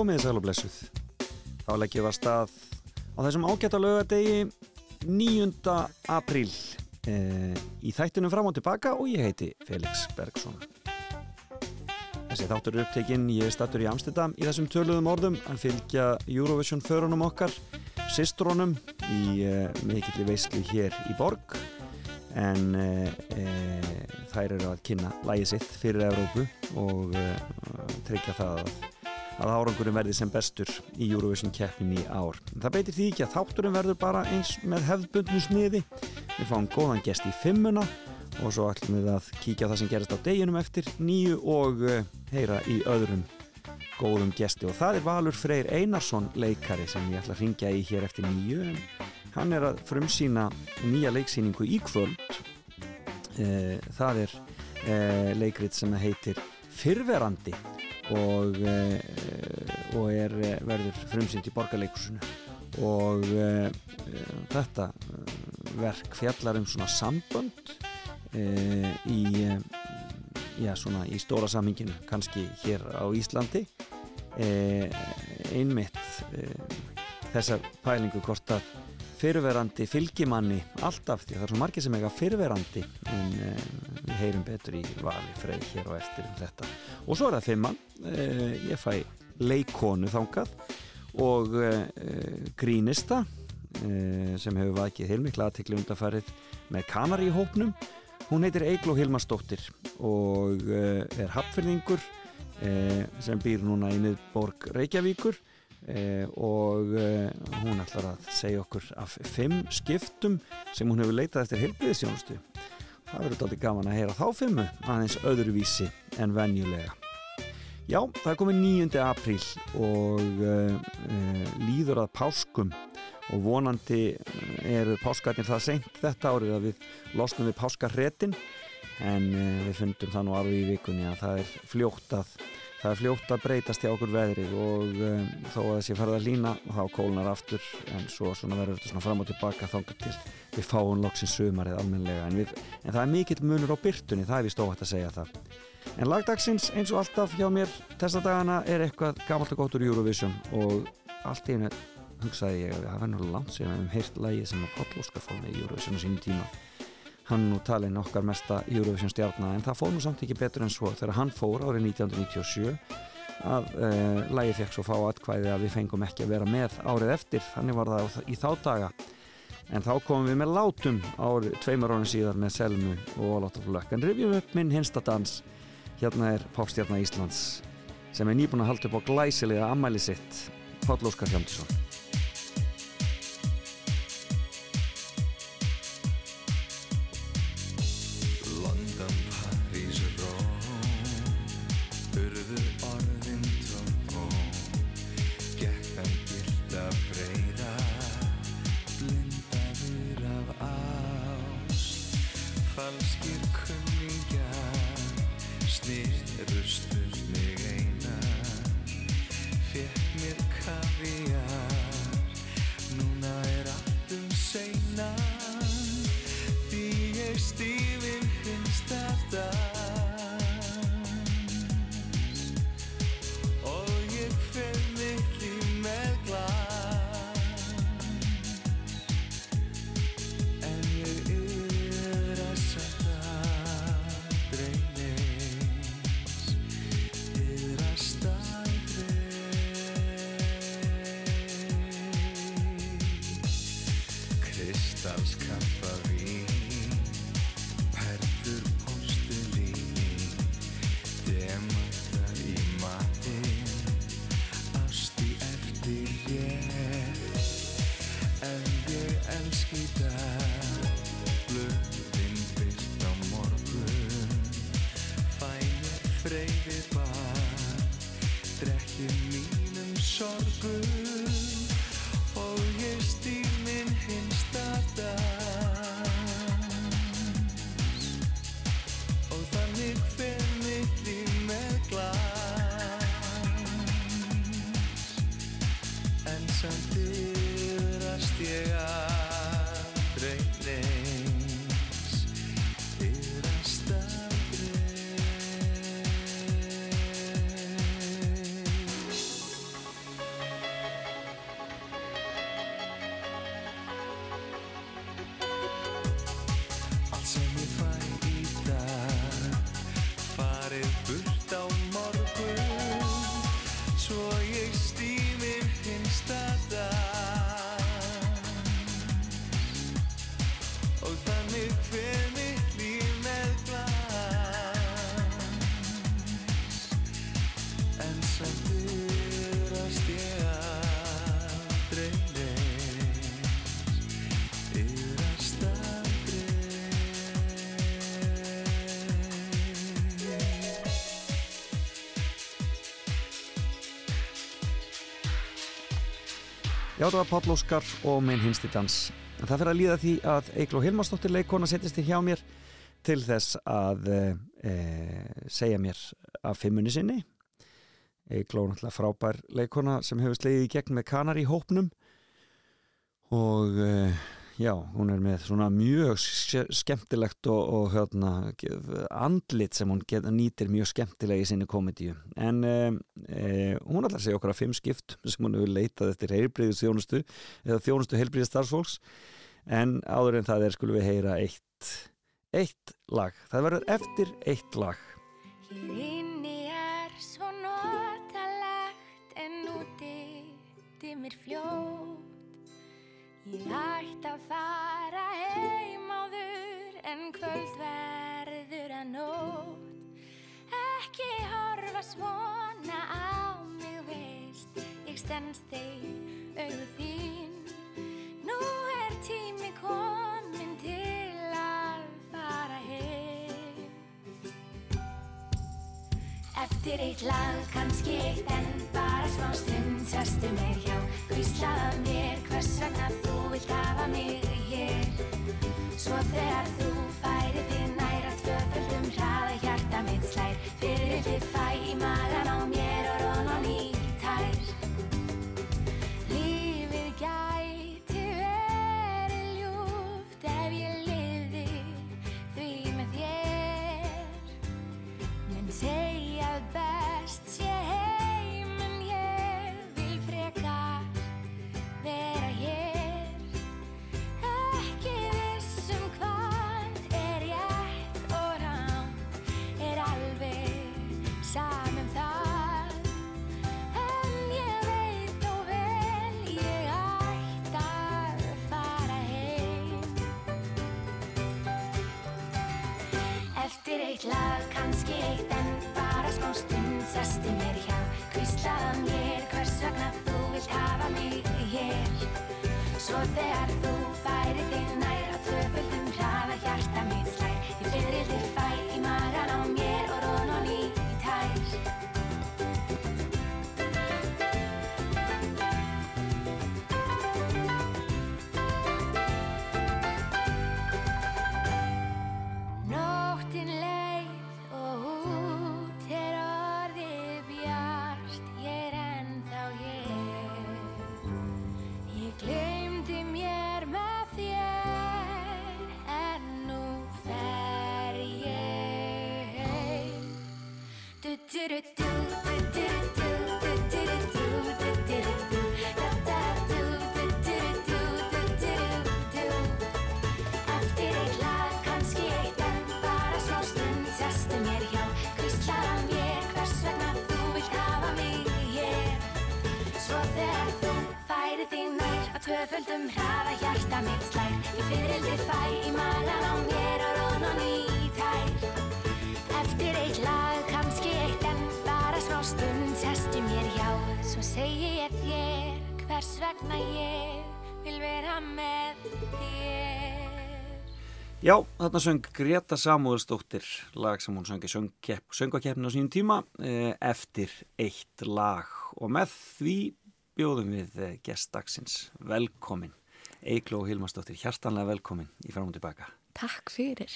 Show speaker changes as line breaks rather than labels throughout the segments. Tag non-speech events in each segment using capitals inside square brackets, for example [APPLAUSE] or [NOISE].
Komiði sæl og blessuð. Þá leggjum við að stað á þessum ágæta lögadegi 9. apríl e, í þættunum fram og tilbaka og ég heiti Felix Bergsson. Þessi þáttur er upptekinn, ég er stattur í Amsterdam í þessum töluðum orðum að fylgja Eurovision förunum okkar, sistrónum í e, mikill veislu hér í borg en e, e, þær eru að kynna lægi sitt fyrir Európu og e, tryggja það að að árangurum verði sem bestur í Eurovision keppin í ár. Það beitir því ekki að þátturum verður bara eins með hefðbundnu sniði. Við fáum góðan gest í fimmuna og svo ætlum við að kíkja á það sem gerist á deginum eftir nýju og uh, heyra í öðrum góðum gesti og það er Valur Freyr Einarsson leikari sem ég ætla að ringja í hér eftir nýju en hann er að frumsýna nýja leiksýningu í kvöld. Uh, það er uh, leikrit sem heitir Fyrverandi og, og er verður frumsýnd í borgarleikursunu og þetta verk fjallar um svona sambönd í, já, svona í stóra samhinginu kannski hér á Íslandi. Einmitt þessar pælingu hvort að fyrirverandi fylgimanni alltaf því það er svo margir sem eiga fyrirverandi en eh, við heyrum betur í vali frey hér og eftir um þetta. Og svo er það fimmann eh, ég fæ leikonu þangað og eh, grínista sem hefur vakið heilmikla aðtikli undarfarið með kanari í hópnum. Hún heitir Eigló Hilmarsdóttir og er hapfyrðingur sem býr núna í miðborg Reykjavíkur Eh, og eh, hún ætlar að segja okkur af fimm skiptum sem hún hefur leitað eftir heilbíðisjónustu það verður alltaf gaman að heyra þá fimmu aðeins öðruvísi en venjulega já, það er komið 9. apríl og eh, líður að páskum og vonandi eru páskarnir það seint þetta árið að við losnum við páskarretin en við fundum það nú alveg í vikunni að það er fljótt að það er fljótt að breytast hjá okkur veðrið og þó að þessi farið að lína þá kólnar aftur en svo verður þetta svona fram og tilbaka þangar til við fáum loksins sumarið almenlega en, við, en það er mikill munur á byrtunni það er vist óhætt að segja það en lagdagsins eins og alltaf hjá mér þessa dagana er eitthvað gamalt og gótt úr Eurovision og allt í hennu hugsaði ég að það verður langt sem við hefum heyrt lægi sem að Páll Óskar fóð með Eurovision á sínum tíma. Hann nú talin okkar mesta Eurovision stjárna en það fóð nú samt ekki betur en svo þegar hann fór árið 1997 að e, lægi fekk svo fá atkvæði að við fengum ekki að vera með árið eftir. Þannig var það í þá daga. En þá komum við með látum árið tveimur árið síðar með Selmu og Luck. En rifjum upp minn hinsta dans hérna er Pókstjarnar Íslands sem er nýbúin að halda upp á glæsilega ammæli sitt. Páll Óskar Hjalmsson Já, það var Páll Óskar og minn hinsti dans. En það fyrir að líða því að Eikló Hilmarsdóttir leikona setjast í hjá mér til þess að e, segja mér af fimmunni sinni. Eikló er náttúrulega frábær leikona sem hefur slegið í gegn með kanar í hópnum og e, Já, hún er með svona mjög skemmtilegt og, og hérna, andlit sem hún get, nýtir mjög skemmtilega í sinni komedíu. En e, e, hún að segja okkar að fimm skipt sem hún hefur leitað eftir heilbríðis þjónustu eða þjónustu heilbríðis starfsfólks. En áður en það er skulum við heyra eitt, eitt lag. Það verður eftir eitt lag.
Hér inni er svo notalegt en úti dimmir fljóð. Ég ætti að fara heim áður en kvöld verður að nót. Ekki horfa svona á mig veist, ég stennst þeir auðu þín. Nú er tími komin Eftir eitt lag, kannski eitt en bara smá stund. Sestu mér hjá, hvíslaða mér hvers vegna þú vilt hafa mig hér? Svo þegar þú Sestu mér hjá, hvíslaða mér hvers vegna þú vilt hafa mig hér? Svo þegar þú tvöföldum hraða hjarta mitt slær. Ég fyrir þig fæ í magan á mér og rón og ný tær. Eftir eitt lag, kannski eitt en bara smá stund Sestu mér hjá, svo segi ég þér hvers vegna ég vil vera með þér?
Já, þarna söng Greta Samúðsdóttir lag sem hún söng í söngakeppinu á sínum tíma eh, eftir eitt lag. Og með því bjóðum við eh, gestdagsins velkomin Eigló Hilmarsdóttir, hjartanlega velkomin í fram og tilbaka.
Takk fyrir.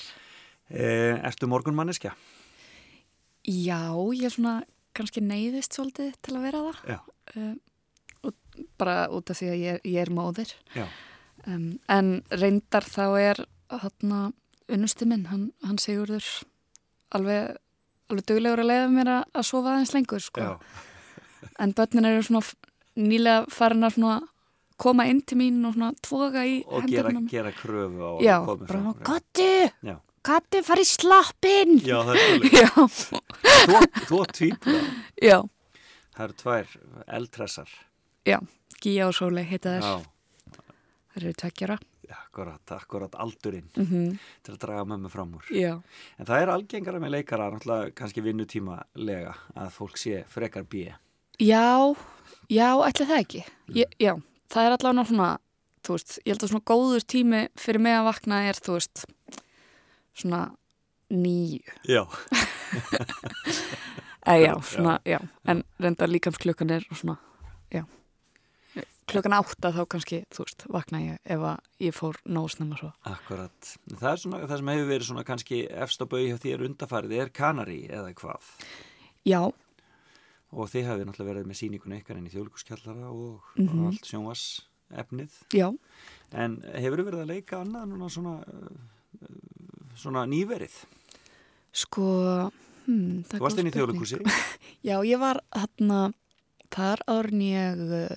Eh, ertu morgunmanniska?
Já, ég er svona kannski neyðist svolítið til að vera það. Um, og bara út af því að ég, ég er móðir. Um, en reyndar þá er þarna unnusti minn, hann, hann Sigurður alveg, alveg duglegur að leiða mér að, að sofa aðeins lengur, sko. En börnin eru svona nýlega farin að svona koma inn til mín og svona tvoga í
Og gera, gera kröfu á
Já, bara. Katti. Katti, fari í slappin.
Já, það er svolítið. Þú, þú tvípla.
já,
Það eru tvær eldressar.
já, Gíja og Sólei heita.
Já,
Það eru tveggjara.
akkurat, akkurat aldurinn
Mm
til að draga mömmu fram úr.
Já,
En það er algengara með leikara, náttúrulega kannski vinnutíma lega, að fólk sé frekar bíi.
já, já, ætli það ekki. Ég, já, það er allavega svona, þú veist, ég held að svona góður tími fyrir mig að vakna er, þú veist, svona nýju.
Já. [LAUGHS]
Eða já, svona, já, en reynda líkamsklukkan er svona, já, klukkan átta þá kannski, þú veist, vakna ég ef að ég fór nóg snemma svo.
Akkurat. Það er svona, það sem hefur verið svona kannski efst á bau hjá þér undarfærið er Kanari eða hvað.
Já,
Og þið hafið náttúrulega verið með síningun ykkar inn í þjóðlíkuskjallara og
Mhm.
allt sjónvas efnið.
já.
En hefur verið að leika annað núna svona, uh, svona nýverið?
Sko, hmm, það
Þú varst inn í þjóðlíkusi? [LAUGHS]
Já, ég var þarna, þar árin ég uh,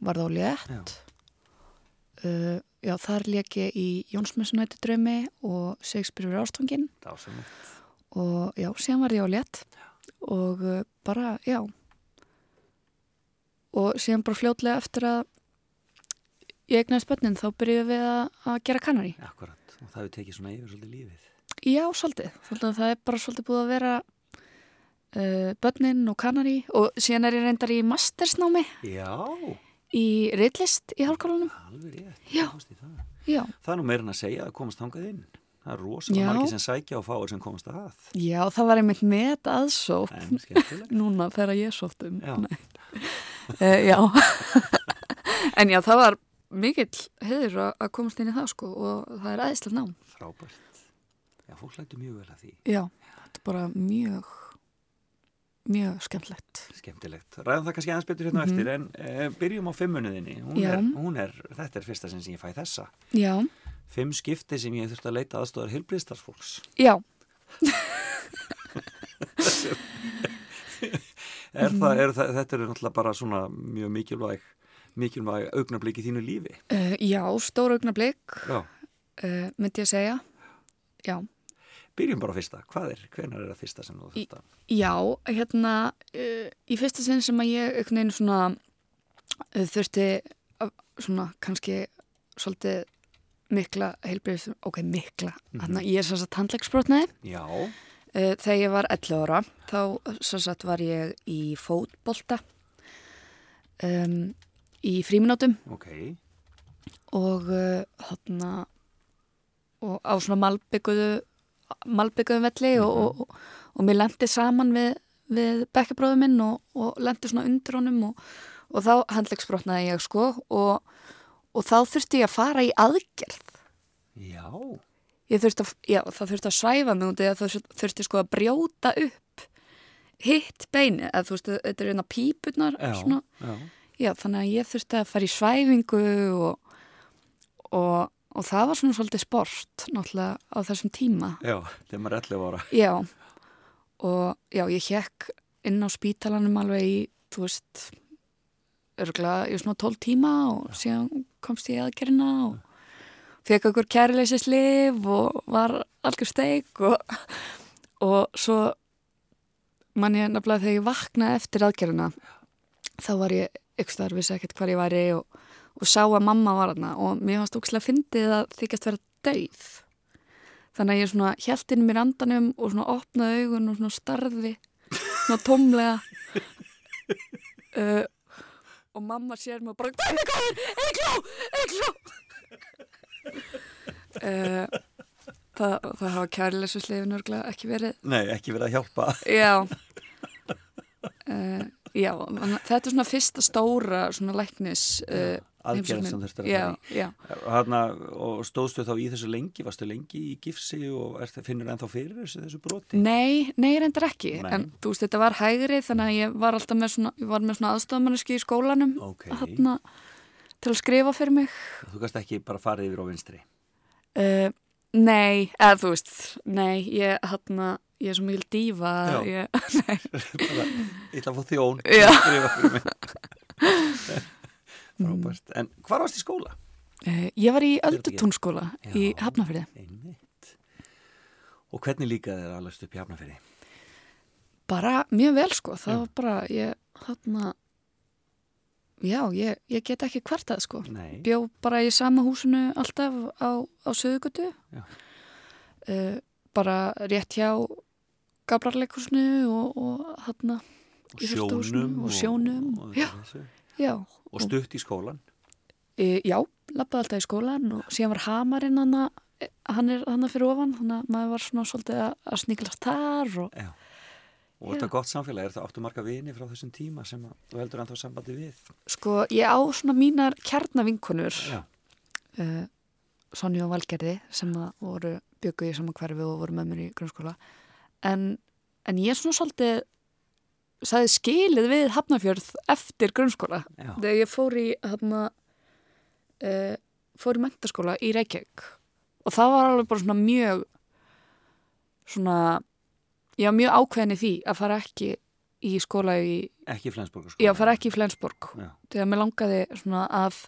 var þá létt. Uh, já, þar leik ég í Jónsmessunæti draumi og Shakespeare við ástfangin og já, síðan var ég á létt og uh, bara, já. Og síðan bara fljótlega eftir að ég egnaði spönnin þá byrjuðum við að, að gera kannari.
Akkurat. Og það hefur tekið svona yfir svolítið lífið.
Já, svolítið. Svolítið að það er bara svolítið búið að vera uh, börnin og kannari og síðan er ég reyndar í mastersnámi
Já,
í reitlist í hálfkólanum.
alveg rétt.
Já. Já,
það er nú meira en að segja að komast þangað inn. Það er rosalega
Já.
margir sem sækja og fáir sem komast að.
já, það var einmitt
En skemmtilegt. [LAUGHS]
núna þegar ég sótt um.
Já.
Uh, já, [LAUGHS] en já, það var mikill heiður að- að komast inn í það sko og það er aðeinslega nám.
Frábært. Já, fólk lætur mjög vel að því.
Já, þetta er bara mjög, mjög skemmtlegt.
Skemmtilegt. Ræðum það kannski aðeins betur hérna á
Mhm.
eftir en e, byrjum á fimmunniðinni. Hún
Já.
er, hún er, þetta er fyrsta sinn sem ég fæ þessa.
Já,
Fimm skipti sem ég þurfti að leita aðstóðar heilbriðstarfólks.
já, [LAUGHS]
Er það, er það, þetta eru náttúrulega bara svona mjög mikilvæg, mikilvæg augnablík í þínu lífi.
uh, já, stóra augnablík, uh, myndi ég segja. Já,
Byrjum bara fyrsta. Hvað er, hvenar er það fyrsta sem þú að?
Já, hérna, uh, í fyrsta sinn sem að ég einhvern veginn svona þurfti að, svona kannski svolítið mikla heilbreyðis, ok, mikla,
Mhm.
þannig að ég er svo að tandleiksbrotnaði.
Já,
Uh, þegar ég var 11 ára, þá svo sagt var ég í fótbolta um, í fríminútum
ok.
og uh, þarna og á svona malbygguðu malbygguðum velli og, og, og, og mér lendi saman við, við bekkjabróðu minn og, og lendi svona undir honum og, og þá handlegsbrotnaði ég sko og, og þá þurfti ég að fara í aðgerð
Já,
ég þurfti að, já, það þurfti að svæfa mig eða það þurfti sko að brjóta upp hitt beini eða þú veist, þetta er einna pípunar
já,
svona,
já.
já, þannig að ég þurfti að fara í svæfingu og, og, og það var svona svolítið sport náttúrulega á þessum tíma
Já, þegar maður er 11 ára.
já, og já, ég hekk inn á spítalanum alveg í, þú veist örgulega, var svona 12 tíma og síðan komst ég í aðgerina og fekk okkur kærleisislif og var algjör steik og, og svo man ég nefnilega þegar ég vaknaði eftir aðgerina þá var ég ykkur starf, vissi ekkert hvar ég væri og, og sá að mamma var hana og mér fannst ókslega fyndið að þykast vera dauð. Þannig að ég svona hjælt inn í mér andanum og svona opnaði augun og svona starði svona tómlega. [LAUGHS] Uh, og mamma sér mig og bara er hvað er, eigló, eigló uh, [LAUGHS] það, það hafa kærleisu slefin örglega ekki verið.
Nei, ekki verið að hjálpa.
já. Uh, [LAUGHS] já, þetta er svona fyrsta stóra svona læknis uh,
Aðgerð
heimsóknin.
sem þurfti að fara í. og stóðstu þá í þessu lengi, varstu lengi í gifsi og er, finnur ennþá fyrir þessu, þessu broti?
Nei, nei, reyndar ekki,
Nei.
en þú veist, þetta var hægri þannig að ég var alltaf með svona, svona aðstofmanneski í skólanum
Ok,
þarna, til að skrifa fyrir mig.
þú kannst ekki bara farið yfir á vinstri.
Uh, nei, eða þú veist, nei, ég, þarna, ég er svo mjög dífa að ég, [LAUGHS] [LAUGHS]
bara, ég ætla að fá þjón.
Já. [LAUGHS]
Frábært. En hvar varst í skóla?
uh, ég var í Öldutúnskóla í
Já.
Hafnafyrði.
Einmitt. Og hvernig líka þeir að alast upp í Hafnafyrði?
Bara mjög vel, sko, það
Já.
var bara, ég, þarna, já, ég, ég get ekki kvartað, sko.
Nei.
bjó bara í sama húsinu alltaf á, á Suðugutu
Já.
uh, bara rétt hjá Gabrarleikusinu og, og þarna
Og
fyrsta húsinu og sjónum,
og,
já. já,
og stutt í skólan.
e, já, lappaði alltaf í skólan og síðan var hamarinn hana hann er hana fyrir ofan þannig að maður var svona svolítið að, að sníklast þar og
Já. Og þetta gott samfélag, er það áttu marga vini frá þessum tíma sem að, þú heldur ennþá sambandi við?
Sko, ég á svona mínar kjarnavinkunur uh, Sonja og Valgerði sem að voru byggu í saman hverfi og voru með mér í grunnskóla en, en ég svona svolítið sagði skilið við Hafnafjörð eftir grunnskóla.
Já,
þegar ég fór í hafna, uh, fór í mentaskóla í Reykjavík. Og það var alveg bara svona mjög svona ég var mjög ákveðin í því að fara ekki í skóla í,
ekki Flensborg
já, fara ekki í Flensborg.
Já,
þegar mér langaði svona að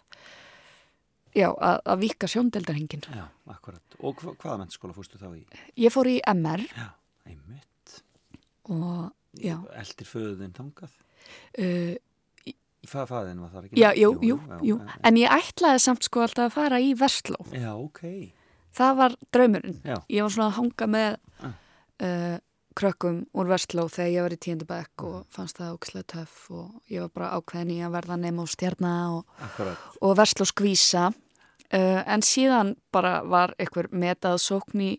já, að, að vika sjóndeldarhingin
já, akkurat. Og hva, hvaða mennskóla fórstu þá í?
ég fór í MR
Já, einmitt.
og
Eldir föðuðinn þangað?
uh,
Fa, faðin var það ekki?
já, jú, jú, jú
já,
en ég ætlaði samt sko alltaf að fara í Vestló
Já, ok.
það var draumurinn.
Já,
ég var svona að hanga með
Ah.
uh, krökkum úr Vestló þegar ég var í tíundabæk og fannst það ókslega töff og ég var bara ákveðin í að verða nefn og stjarnar og, og Vestló skvísa. Uh, en síðan bara var einhver metað sókn í,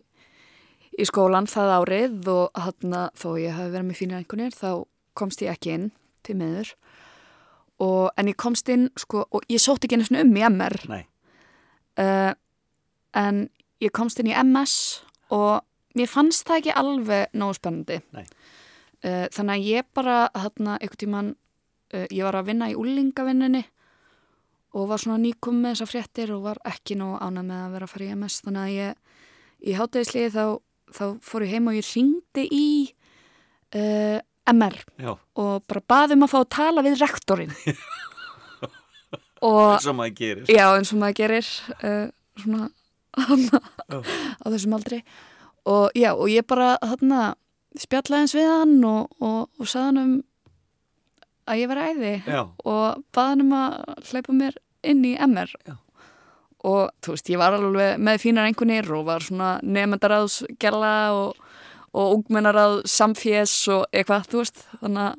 í skólan það árið og hann þó ég hafi verið með fínir einhvernir þá komst ég ekki inn til meður og, en ég komst inn sko, og ég sótt ekki svona um í MR uh, en ég komst inn í MS og mér fannst það ekki alveg nógu spennandi.
Nei.
uh, þannig að ég bara hérna einhvern tíman uh, ég var að vinna í úlingavinninni og var svona nýkum með þessar fréttir og var ekki nógu ánað með að vera að fara í MS þannig að ég í hátæðisliði þá, þá fór ég heim og ég ringdi í uh, MR
já,
og bara baðum að fá að tala við rektorinn. [LAUGHS] Og
eins og maður gerir.
Já, eins og maður gerir uh, svona [LAUGHS] á þessum aldri. Og já, og ég bara þarna spjallaði eins við hann og, og, og sagði hann um að ég var æði
Já,
og baði hann um að hleypa mér inn í MR
Já.
Og þú veist, ég var alveg með fínar einhvernir og var svona nefndaráðs gæla og, og ungmennaráð samfés og eitthvað, þú veist þannig að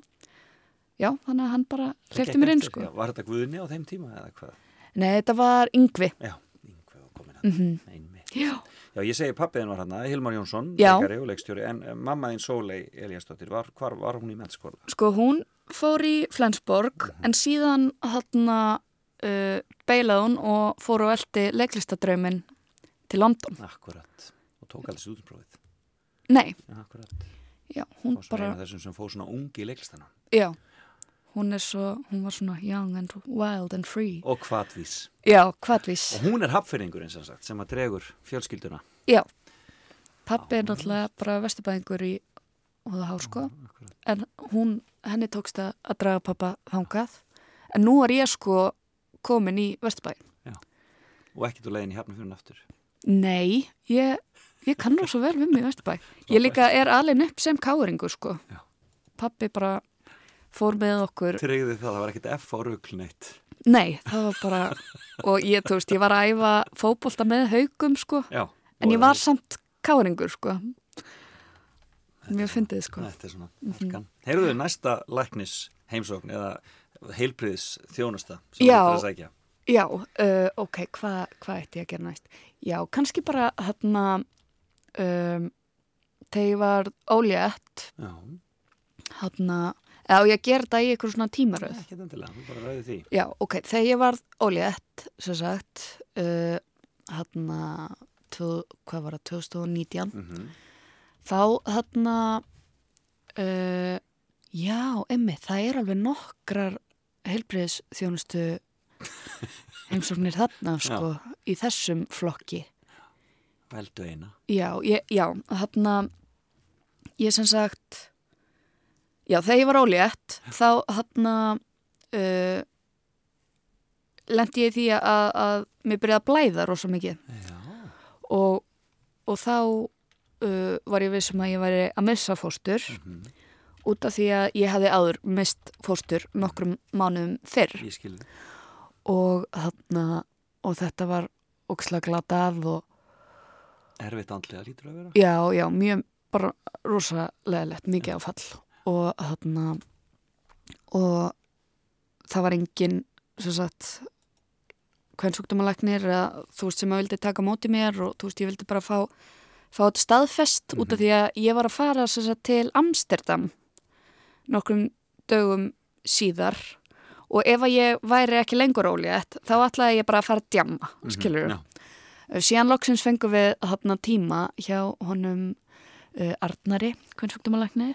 já, þannig að hann bara
gekk
mér inn sko.
Var þetta Guðni á þeim tíma eða hvað?
Nei, þetta var Yngvi
Já, yngveð og komin að.
mm
Einmitt.
Já,
Já, ég segi pappiðin var hann Hilmar Jónsson, leikari og leikstjóri, en eh, mamma þín Sólei Eliasdóttir, var, hvar var hún í mennskóla?
Sko hún fór í Flensborg en síðan hann uh, beilaði hún og fór og eldi leiklistadraumin til London.
Akkurat, og tók aldrei stúdinsprófið.
Nei,
akkurat.
já, hún
Og svo
bara,
eina þessum sem fór svona ungi í leiklistana.
já, hún er svo, hún var svona young and wild and free.
Og hvatvís.
Já, hvaðvís.
Og hún er hapfyrringurinn sem sagt, sem að dregur fjölskylduna.
Já, pappi er náttúrulega bara vesturbæðingur í Hóða Hásko
Akkurat.
en hún, henni tókst að draga pappa þangað en nú er ég sko komin í vesturbæðin.
Og ekkert úr leiðin í hafnafjörun aftur.
Nei, ég, ég kann nú svo vel mig í Vesturbæ. [LAUGHS] Ég líka er alveg upp sem káringur, sko.
Já.
Pappi bara fór með okkur.
Tryggði það, það var ekkert F á ruglneitt.
Nei, það var bara, [LAUGHS] og ég, þú veist, ég var að æfa fótbolta með haugum, sko.
Já.
En ég var samt káringur, sko. Mjög fyndið, sko.
Þetta er svona alkan. Heyrðu næsta læknis heimsókn eða heilbriðis þjónusta sem þú ætlar að sækja.
Já, uh, ok, hvað hva ætti ég að gera næst? Já, kannski bara, hérna, um, þegar ég var ólétt,
Já,
hérna, eða ég að gera þetta í eitthvað svona tímaröð.
ekki endilega, þú bara ræði því.
Já, ok, þegar ég var ólétt, sem sagt, uh, hérna, hvað var það, 2019,
Mm
þá hérna, uh, já, emmi, það er alveg nokkrar heilbriðis þjónustu [LAUGHS] heimsóknir þarna, sko, í þessum flokki.
Veldu eina.
Já, ég, já, þarna, ég sem sagt, já, þegar ég var ólétt, þá þarna, uh, lendi ég því að, að mér byrjaði að blæða rosa mikið. Og, og þá uh, var ég vissum að ég væri að missa fóstur.
Mm
út af því að ég hefði áður mist fóstur nokkrum mánuðum fyrr. Og, þarna, og þetta var ókslega glatað og
Erfitt andlega lítur að vera.
Já, já, mjög bara rosalegilegt, mikið áfall. Og þarna og það var engin sem sagt hvern sjúkdómalæknir eða þú veist sem að vildi taka móti mér og þú veist ég vildi bara fá, fá þetta staðfest út af því að ég var að fara sagt til Amsterdam nokkrum dögum síðar og ef að ég væri ekki lengur ólétt þá ætlaði ég bara að fara að djamma, skilur
Mhm, Já.
síðan loksins fengum við þarna tíma hjá honum uh, Arnari, kvennsjúkdómalækni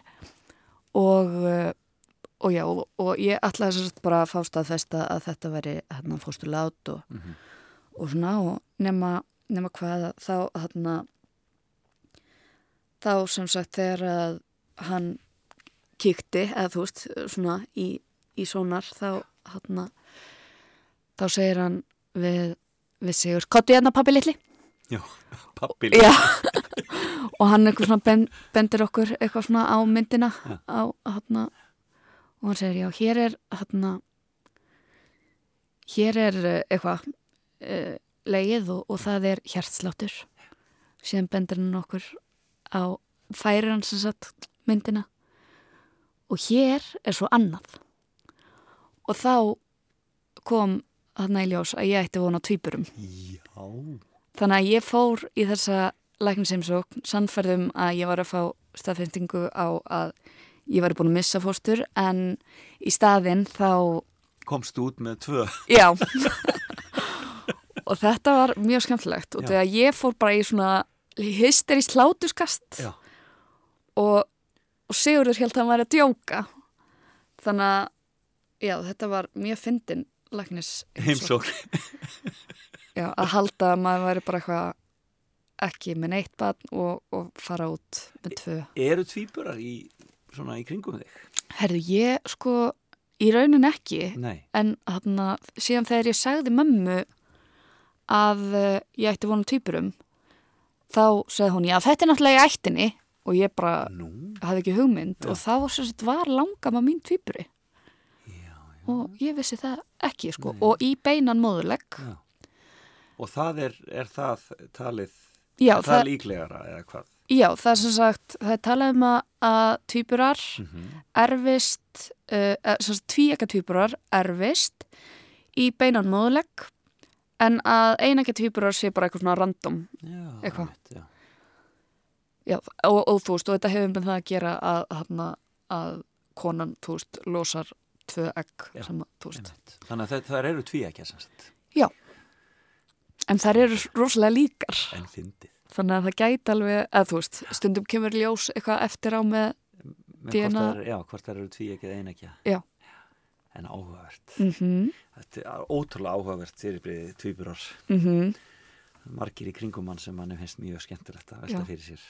og uh, og já, og, og ég ætlaði sagt bara að fást að þesta að þetta veri hérna fóstu lát og,
Mhm.
og svona og nema, nema hvað að þá hérna þá sem sagt þegar að hann kíkti eða þú veist svona í, í sónar þá hérna þá segir hann við, við segur, kottu hérna pappi litli.
Já, [LAUGHS] pappi
Já. [LAUGHS] og hann eitthvað svona ben, bendir okkur eitthvað svona á myndina
Já.
á hérna og hann segir já, hér er hérna hér er eh, eitthvað uh, leið og, og það er hjartsláttur. Síðan bendir hann okkur á færir hann sem sagt myndina og hér er svo annað. Og þá kom þarna í ljós að ég ætti vona tvíburum.
Já,
Þannig að ég fór í þessa lækniseimsókn sannferðum að ég var að fá staðfestingu á að ég var búin að missa fóstur en í staðinn þá,
komst út með tvö.
Já. [LAUGHS] Og þetta var mjög skemmtilegt. Og þegar ég fór bara í svona
Já.
og, og Sigurður held að hann væri að djóka. Þannig að já, þetta var mjög fyndin læknis
heimsók
Já, að halda að maður væri bara eitthvað ekki með neitt barn og, og fara út með tvö.
Eru tvíburar í, í kringum þig?
Herðu, ég sko í raunin ekki,
Nei,
en þarna, síðan þegar ég sagði mömmu að uh, ég ætti vonu týpurum, þá sagði hún, já þetta er náttúrulega í ættinni og ég bara
nú
hafði ekki hugmynd
Já.
og þá var sagt var langama mín týpuri
Já,
og ég vissi það ekki sko
Nei.
og í beinan móðulegg,
Og það er, er það talið
já,
er það, líklegara eða hvað?
Já, það er sem sagt, það er talað um að, að tvíburar
Mm -hmm.
erfist, uh, sem sagt tvíeka tvíburar erfist í beinan móðulegg en að einækja tvíburar sé bara eitthvað svona random.
Já,
Eitthvað.
einmitt, já.
Já, og, og þú veist, og þetta hefur með það að gera að, að, að konan, þú veist, losar tvö egg
Já,
sem að, þú veist.
Einmitt. Þannig að það, það eru tvíækja sem sagt
En þær eru rosalega líkar,
en fyndið
þannig að það gæti alveg, að þú veist, stundum kemur ljós eitthvað eftir á með,
Með
DNA.
hvort það er, Já, hvort það eru tvíækja eða einækja
Já.
En áhugavert
mhm,
Þetta er ótrúlega áhugavert fyrirbrið tvíburar
mhm,
margir í kringum hann sem hann finnst mjög skemmtilegt að
Já.
velta fyrir sér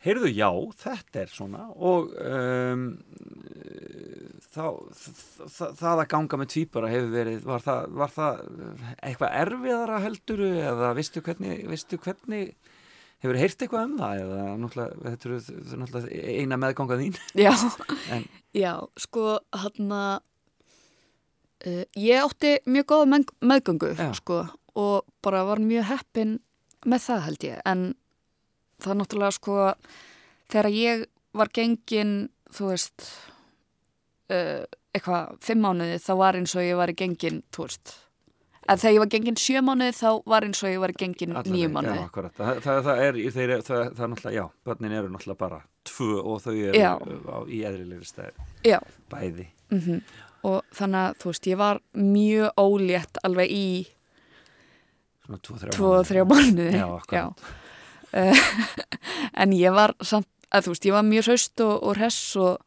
Heyrðu, já, þetta er svona og um, þá, það, að ganga með tvíbara hefur verið, var það, var það eitthvað erfiðara helduru eða vistu hvernig, vistu hvernig hefur heyrt eitthvað um það eða náttúrulega, þetta eru náttúrulega eina meðganga þín?
Já. [LAUGHS]
en
Já, sko, hann að uh, ég átti mjög góða með, meðgöngu, sko, og bara var mjög heppin með það held ég, en það er náttúrulega, sko, þegar ég var gengin, þú veist, uh, eitthvað, fimm mánuði, þá var eins og ég var gengin, þú veist, en þegar ég var gengin sjö mánuði, þá var eins og ég var gengin
allavega,
nýju
já,
mánuði.
akkurat. það, það, það er, þeir, það, það er náttúrulega, já, börnin eru náttúrulega bara tvö og þau eru
Já.
á, í eðlilegri stæð
Já.
bæði
Mm Og þannig að, þú veist, ég var mjög ólétt alveg í
svona tvo, þrjá
tvo og þrjá mánuði.
Já, akkurat.
Eh, [LAUGHS] en ég var samt, að þú veist, ég var mjög hraust og, og hress og,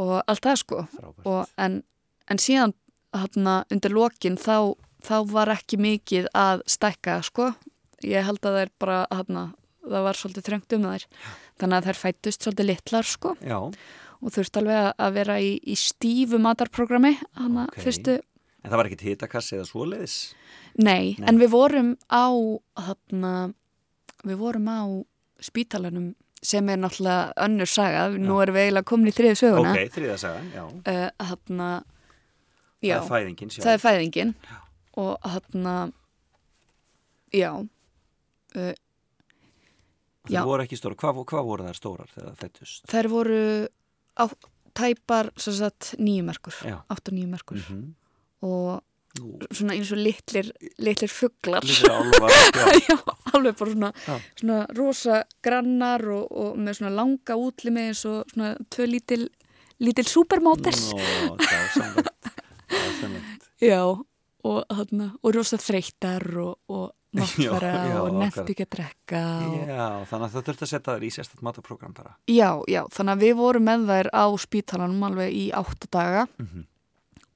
og allt það sko. Og, en, en síðan þarna undir lokin þá, þá var ekki mikið að stækka sko. Ég held að það er bara þarna, það var svolítið þröngt um þær. Þannig að þær fættust svolítið litlar sko.
Já,
og þurfti alveg að- vera í, í stífu matarprogrammi hann
Ok.
fyrstu.
En það var ekkit hitakassi eða svoleiðis?
Nei,
Nei.
en við vorum á þarna, við vorum á spítalanum sem er náttúrulega önnur saga, nú erum við eiginlega komin í þriðu söguna.
Ok, þriðasagan, já.
Uh, þarna já,
Það er fæðingin sjálf
það er fæðingin. Og þarna já. Uh,
Það
já.
voru ekki stóra, hvað, hvað voru þær stórar þegar það fættust?
þær voru á, tæpar nýjumerkur,
Já.
8 nýjumerkur
Mm -hmm.
og svona eins og litlir, litlir fugglar [LAUGHS] alveg bara svona, svona rosa grannar og, og með svona langa útlimi eins og svona tvö lítil, lítil.
Dásamlegt.
já, og, þarna, og rosa þreyttar og, og máttfara [LAUGHS]
Já, já,
og nefnt ekki að drekka
Já, þannig að það þurfti að setja þér í sérstætt mataprógram bara.
já, já, þannig að við vorum með þær á spítalanum alveg í átta daga
Mhm.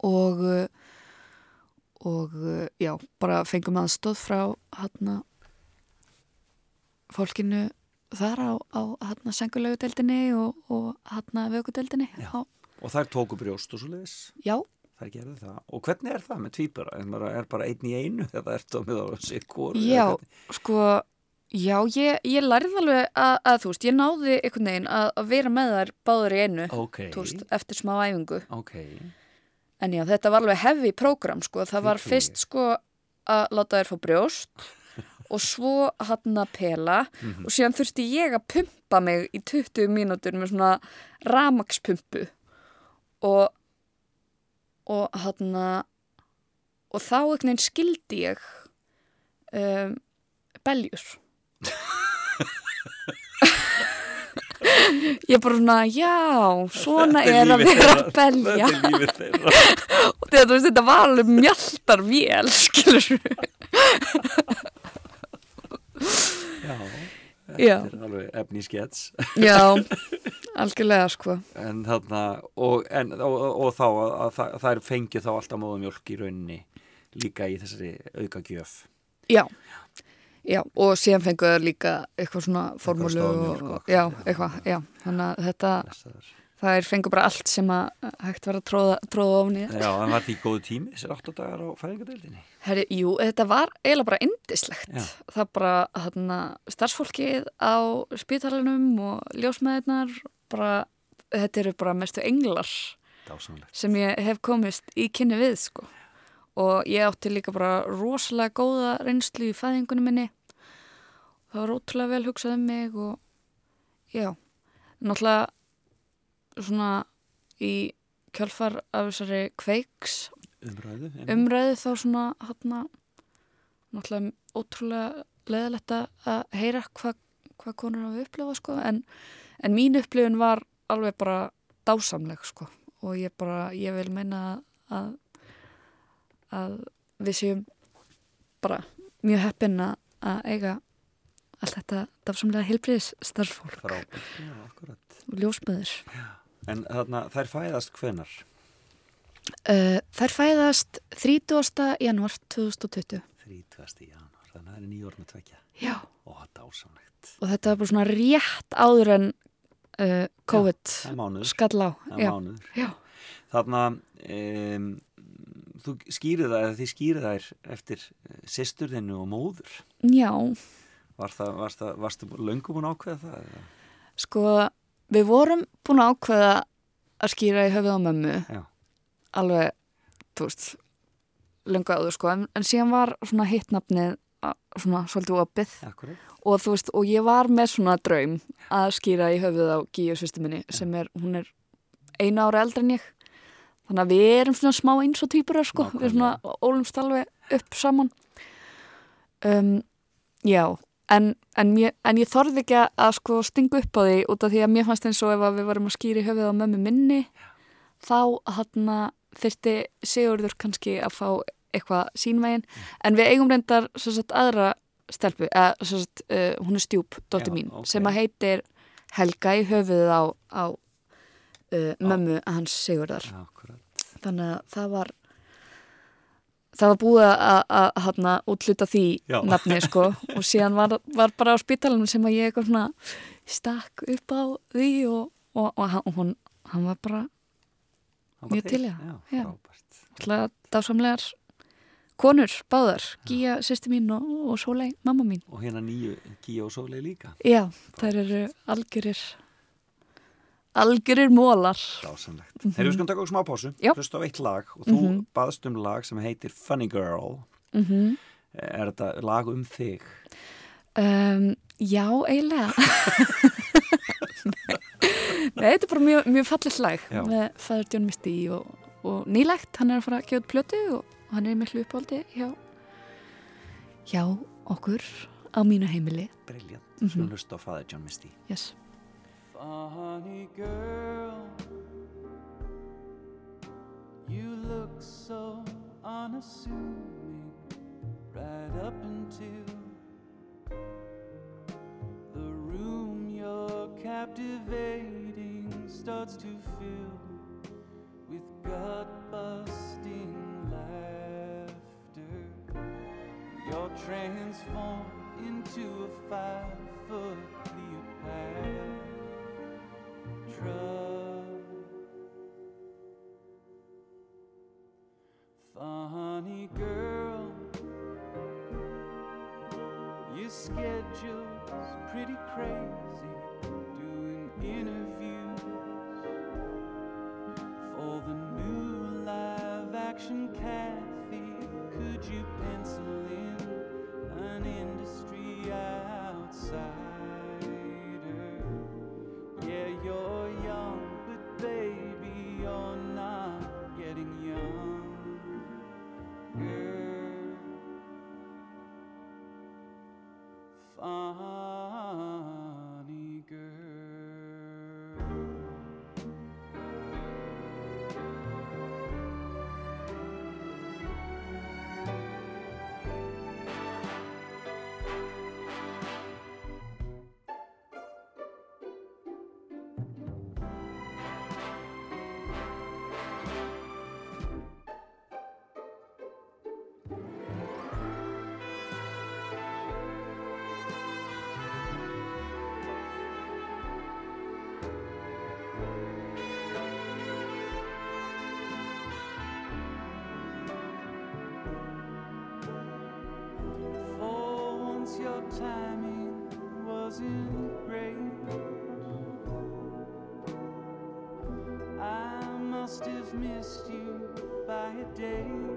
og uh, og uh, já, bara fengum aðstóð frá hérna fólkinu þar á, á hérna sengulegudeldinni og, og vökudeldinni
Já.
á,
Og þær tóku brjóst og svo leiðis.
já,
Þær gerðu það. Og hvernig er það með tvíbara? Er maður er bara einn í einu eða er það með á sig hvort?
já sko já, ég, ég lærði alveg að, að þú veist, ég náði einhvern veginn að, að vera með þær báður í einu
Ok,
þú veist, eftir smá æfingu
ok.
En já, þetta var alveg heavy program sko, það var fyrst sko að láta þær fá brjóst [LAUGHS] og svo hann að pela.
Mhm.
og síðan þurfti ég að pumpa mig í 20 mínútur með svona ramakspumpu og og hann að og þá veginn skildi ég um, beljur [LAUGHS] ég bara svona já, svona
Þetta
er að vera að belja
er [LAUGHS]
og þetta, veist, þetta var alveg mjaltar vél skilur
Já,
Já.
þetta er alveg efni í skets.
já, [LAUGHS] algjörlega sko
En þarna, og, en, og, og, þá að, að er fengið þá alltaf móðumjólk í rauninni líka í þessari auka gjöf.
já, já, og síðan fengu þau líka eitthvað svona formúlu og, já, eitthvað, já þannig að þetta,
Blessaður.
það er fengu bara allt sem að hægt var að tróða, tróða ofan í
Já, en var því góðu tími þessir 8 dagar á fæðingadeildinni?
Herri, jú, þetta var eiginlega bara indislegt.
Já.
Það bara, þarna, starfsfólkið á spítalinum og ljósmeðirnar, bara, þetta eru bara mestu englar
Dásamlegt.
sem ég hef komist í kynni við, sko. Og ég átti líka bara rosalega góða reynslu í fæðingunum minni. Það var ótrúlega vel hugsað um mig og, já, náttúrulega svona í kjálfar af þessari kveiks
Umræðu?
umræðu þá svona hérna náttúrulega ótrúlega leðalegt að heyra hvað hva konur hafa upplifað sko en, en mín upplifun var alveg bara dásamleg sko og ég bara, ég vil meina að að við séum bara mjög heppin að að eiga allt þetta dásamlega heilbriðis starffólk og ljósmöður
En þarna, þær fæðast hvenar?
uh, Þær fæðast 30. januar 2020
30. janúar, þannig að það er nýjórn með tvekja.
Já
Ó, dásamlegt.
og þetta var bara svona rétt áður en uh, COVID
er
skall á
er
já,
Þarna, um, þú skýrið það, eða þið skýrið þær eftir sýsturðinu og móður.
já,
Var það, varst það, varstu löngum hún ákveða það? eða?
sko við vorum búin ákveða að skýra í höfuð á mömmu
Já.
alveg, þú veist löngu áður sko, en, en síðan var svona hittnafnið svona svolítið opið
Akkurat.
og þú veist, og ég var með svona draum að skýra í höfuð á Gíu sýstu minni sem er, hún er einu ára eldri en ég þannig að við erum svona smá eins og týpurar sko, við svona ólumst alveg upp saman. Um, já en, en, mér, en ég þorði ekki að, sko stinga upp á því út af því að mér fannst eins og ef við varum að skýra í höfuð á mömmu minni þá hann þyrfti Sigurður kannski að fá eitthvað sínvegin en við eigum reyndar sagt, aðra stelpu, eða sagt, uh, hún er stjúp, dóttir
Já,
mín,
ok.
sem að heitir Helga í höfuðið á, á uh, mömmu hans Sigurðar.
Akkurat.
Þannig að það var það var búið að- að hann útluta því
Já.
nafni sko. [LAUGHS] Og síðan var, var bara á spítalunum sem að ég svona stakk upp á því og, og, og hann, hún, hann var bara Mjög til. alltaf dásamlegar konur, báðar, Gíja sýsti mín og, og Sólei, mamma mín.
Og hérna nýju Gíja og Sólei líka.
já, þær eru algjörir algjörir mólar
Dásamlegt. Mm -hmm. Þegar við skulum taka okkur smá pásu, hlusta á eitt lag og þú
Mhm.
baðst um lag sem heitir Funny Girl.
mm
Er þetta lag um þig?
Um, já, eiginlega. [LAUGHS] Nei, þetta er bara mjög, mjög fallið slag
Já.
með Fæður John Misty og, og nýlegt, hann er að fara að gefa út plötu og hann er miklu uppáldi hjá, hjá okkur á mínu heimili
Briljant,
Mhm.
svo hlust á Father John Misty
yes.
Funny girl, you look so unassuming right up until the room you're captivating starts to fill with gut busting laughter. You're transformed into a five foot Cleopatra. Funny missed you by a day.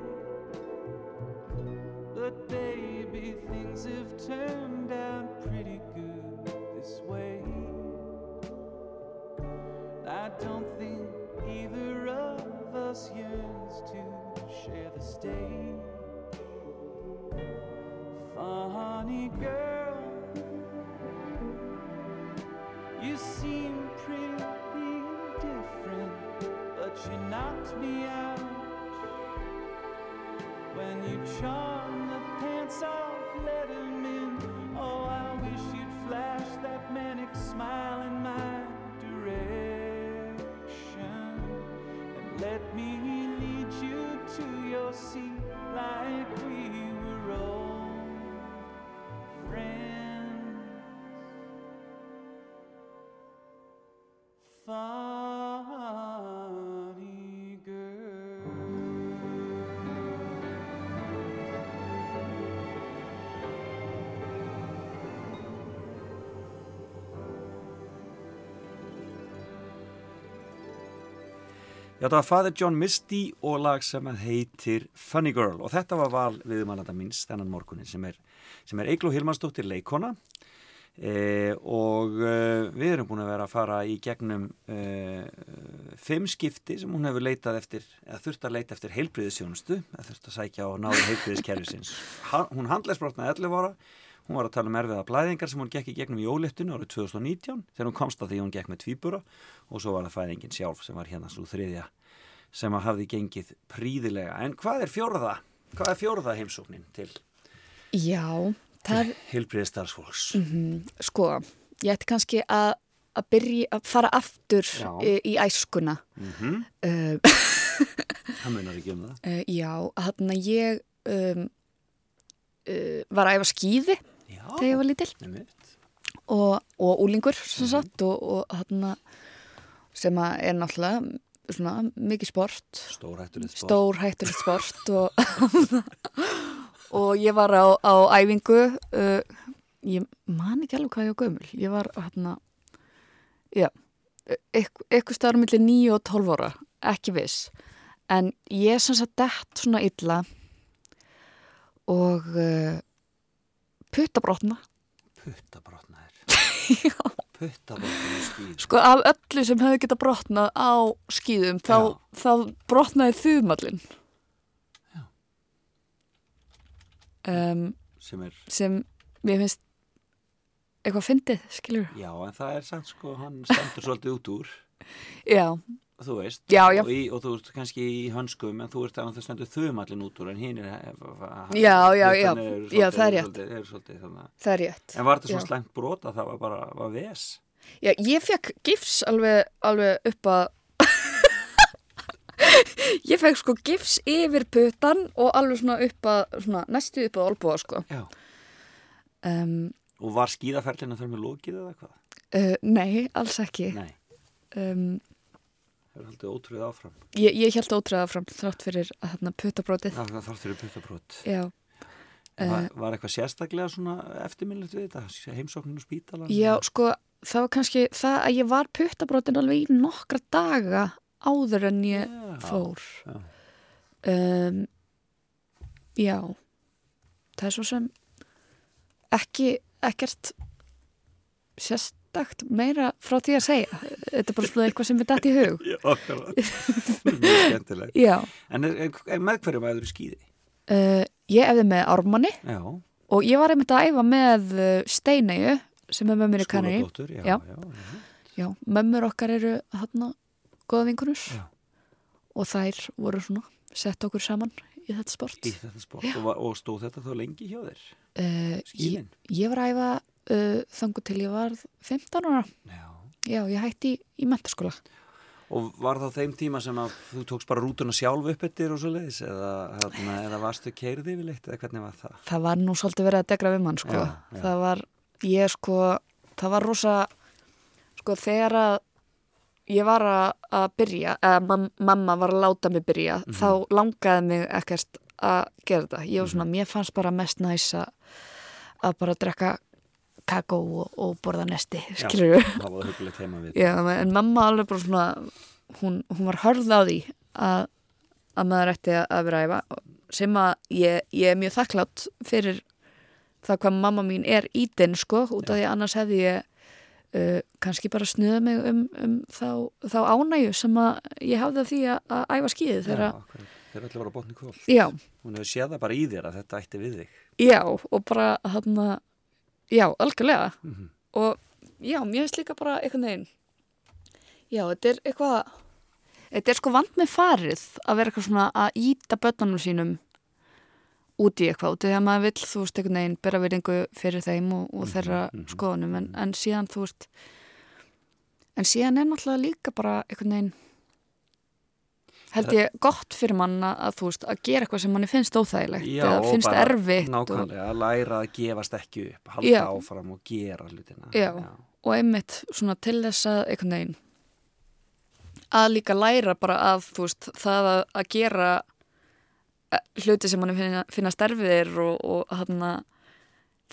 Þetta var Father John Misty og lag sem heitir Funny Girl. Og þetta var val viðmælanda minns þennan morgunin sem er, er Eigló Hilmarsdóttir leikona e, og e, við erum búin að vera að fara í gegnum e, fimm skipti sem hún hefur leitað eftir, eða þurft að leita eftir heilbriðisjónustu, eða þurft að sækja á náðu heilbriðiskerfisins. Ha, hún handlæsbrotnaði 11 ára. Hún var að tala um erfiða blæðingar sem hún gekk í gegnum í óléttinu árið 2019 þegar hún komst að því hún gekk með tvíbura. Og svo var það fæðingin sjálf sem var hérna svo þriðja sem að hafði gengið príðilega. En hvað er fjórða? Hvað er fjórða heimsóknin til
Já, það er,
heilbriði starfsfólks?
sko, ég ætti kannski að að byrja að fara aftur í, í æskuna
Mm
uh, [LAUGHS]
Það munar ekki um það.
uh, Já, hann að ég um, uh, var að æfa skýði
Já,
þegar ég var lítil og, og úlingur sem sagt og, og hann sem að er náttúrulega svona mikið sport
Stórhættulegt sport.
stór hættulegt sport og, [LAUGHS] og ég var á, á æfingu uh, ég man ekki alveg hvað ég var gömul ég var hann já, eitthvað staður millir 9 og 12 ára, ekki viss en ég sem sagt dett svona illa og uh, puttabrotna
Puttabrotnaðir. Puttabrotnaðir [LAUGHS] skýr.
Sko af öllu sem hefði getað brotnað á skýðum þá, þá brotnaði þumallin um,
sem er,
sem mér finnst eitthvað fyndið, skilur
já, en það er sagt sko, hann stendur svolítið út úr.
Já,
þú veist,
Já, já.
Og, í, og þú ert kannski í hönskum en þú ert að það stendur þumallin út úr en hinn er
Já, já, já.
hlutarnir eru
Já, það er
svolítið-
rétt.
svolítið, eru svolítið, þannig, að-
það er rétt
en var þetta
Já.
svo slengt brot að það var bara var ves
já, ég fekk gifs alveg, alveg upp að [LAUGHS] ég fekk sko gifs yfir putan og alveg svona upp að svona, næstu upp að olbúa sko
já.
um,
og var skíðaferlina þar með lokið eða hvað?
uh, nei, alls ekki
Nei,
um,
það er haldið ótrúið áfram?
Ég, ég held ótræða fram þrátt fyrir þarna putabrótið
það þar fyrir puttabrot.
Já,
var, var eitthvað sérstaklega svona eftirminnlegt við þetta? Heimsókninu spítalan
já, sko það var kannski það að ég var putabrótin alveg í nokkra daga áður en ég
Já,
fór.
Já.
um, já. Það er svo sem ekki ekkert sérstakt meira frá því að segja þetta er bara svona eitthvað sem við dætt í hug [LAUGHS]
Já, akkurat. Mjög skemmtilegt. [LAUGHS]
já,
En er, er, er með hverju maður skýði?
uh, ég efði með ármanni
Já,
og ég var einmitt að æfa með uh, Steinegu sem er mömmur í
skóladóttur, já,
Já.
já, já.
já, mömmur okkar eru hann góða vinkunus
Já.
og þær voru svona sett okkur saman í þetta sport
Í þetta sport og, og stóð þetta þá lengi hjá þér?
uh, ég, ég var að æfa uh, þangu til ég var 15 ára
Já.
já, ég hætti í, í mentaskóla
Og var það þeim tíma sem að þú tókst bara rútuna sjálf upp eftir og svo leiðis eða, hérna, eða varstu keirði yfirleitt eða hvernig var það?
það var nú svolítið verið að degra við mann sko.
Já, já.
það var, ég sko það var rosa sko þegar að ég var að, byrja, eða mam, mamma var að láta mig byrja,
Mhm.
þá langaði mig ekkert að gera þetta ég var svona, mér fannst bara mest næs að að bara drekka kakó og, og borða nesti, skilur [LAUGHS] við en mamma alveg bara svona hún, hún var hörð á því að, að maður ætti að vera að æfa sem að ég, ég er mjög þakklátt fyrir það hvað mamma mín er ítinn sko, út af því að annars hefði ég uh, kannski bara snuða mig um, um þá, þá ánægju sem að ég hafði af því að, að æfa þegar,
akkurat. Þeir ætla að vera botni kvöld.
já,
Hún hefur séð það bara í þér að þetta ætti við þig.
já og bara hann já, algjörlega
Mhm.
og já, mér finnst líka bara einhvern veginn já, þetta er eitthvað þetta er sko vant með farið að vera eitthvað svona að íta börnunum sínum út í eitthvað út í því að maður vill, þú veist, einhvern veginn bera virðingu fyrir þeim og, og þeirra
mhm.
skoðunum en, en síðan, þú veist en síðan er náttúrulega líka bara einhvern veginn held ég gott fyrir mann að, að þú veist, að gera eitthvað sem manni finnst óþægilegt eða
og
finnst
bara
erfitt og,
Nákvæmlega, að læra að gefast ekki upp, halda
Já.
áfram og gera hlutina.
Já. og einmitt svona til þess að einhvern veginn að líka læra bara að þú veist það að, að gera eh, hluti sem manni finna, finna sterfiðir og, og hann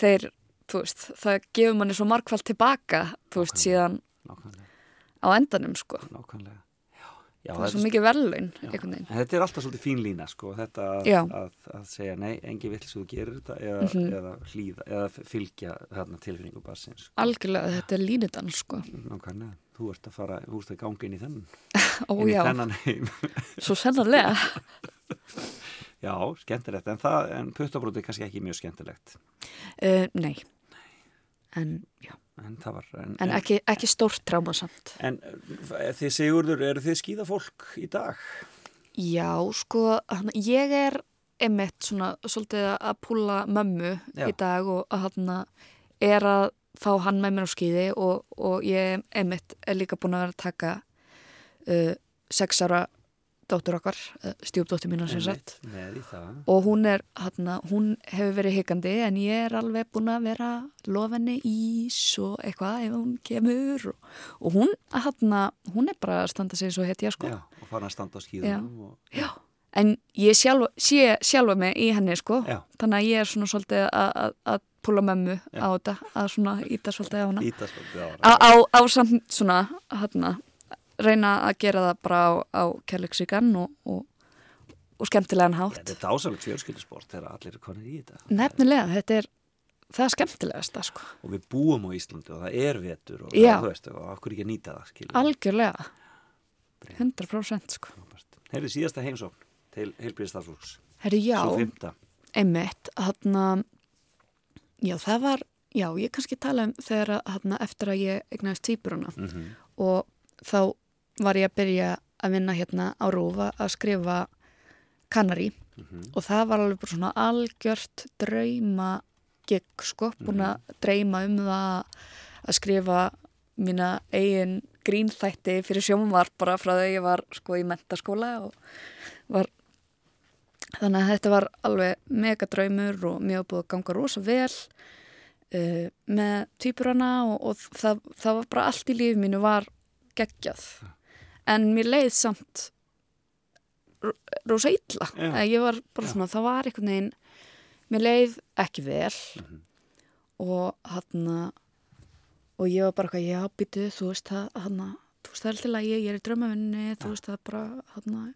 þeir, þú veist, það gefur manni svo markvælt tilbaka, þú veist, síðan
Nákvæmlega,
á endanum, sko
nákvæmlega. Já,
það er svo mikið
En þetta er alltaf svolítið fín lína sko, þetta að, að, að segja nei, engi vill sem þú gerir þetta eða,
Mhm.
eða hlýða, eða fylgja þarna tilfinningu barsins. Sko.
algjörlega, þetta er línudan, sko.
Nákvæmlega, þú ert að fara, þú ert að ganga inn í þennan, [LAUGHS]
ó
inn í
já,
þennan heim. [LAUGHS]
svo sennarlega [LAUGHS]
já, skemmtilegt, en en puttabróti er kannski ekki mjög skemmtilegt.
uh, nei. En, já,
En var, en,
en ekki, ekki stórt tráma samt
En eh, þið Sigurður, eru þið skíðafólk í dag?
Já, sko, hann, ég er einmitt svona svolítið að púla mömmu
Já.
í dag og að hann er að fá hann með mér á skýði og, og ég einmitt er líka búin að vera að taka uh, sex ára dóttur okkar, uh, stjúpdóttur mína sem sagt. og hún er, hann, hún hefur verið hikandi en ég er alveg búin að vera lofinni ís og eitthvað ef hún kemur og, og hún, hann, hún er bara að standa sig svo hetja sko.
Og fara að standa á skíðunum. Og,
en ég sjálfa, sé sjálfa mig í henni sko,
Já.
þannig að ég er svona svolítið að- púla mömmu á þetta, að svona íta svolítið á hana.
Á,
á, á samt svona, hérna, reyna að gera það bara á, á kærleiksvíkan og, og, og skemmtilegan hátt.
Þetta er dásalegt fjölskyldusport þegar allir er konir í þetta.
Nefnilega, þetta er það er skemmtilegast það sko.
Og við búum á Íslandi og það er vetur og
Já.
það, þú veist, og okkur ekki að nýta það, skiljum.
Algjörlega, 100% sko.
Heyrðu síðasta heimsókn til heilbríðistafsfólks.
Herri, já, einmitt, hann já, það var já, ég kannski tala um þegar að hann eftir að ég egnaðist týpuruna
Mhm.
og þá var ég að byrja að vinna hérna á Rúfa að skrifa Kanari.
Mhm.
og það var alveg bara svona algjört drauma gig sko, búin að dreyma um það að skrifa mína eigin grínþætti fyrir sjónvar bara frá að ég var sko í mentaskóla og var þannig að þetta var alveg mega draumur og mér var búið að ganga rosa vel uh, með týpurana og, og það, það var bara allt í lífi mínu var geggjað en mér leið samt ro- rosa illa.
Já.
Ég var bara svona, það var einhvern veginn mér leið ekki vel og hann og ég var bara eitthvað, já, býtu þú veist það, hann það er alltaf lægi, ég er í draumavinni þú veist það er bara hann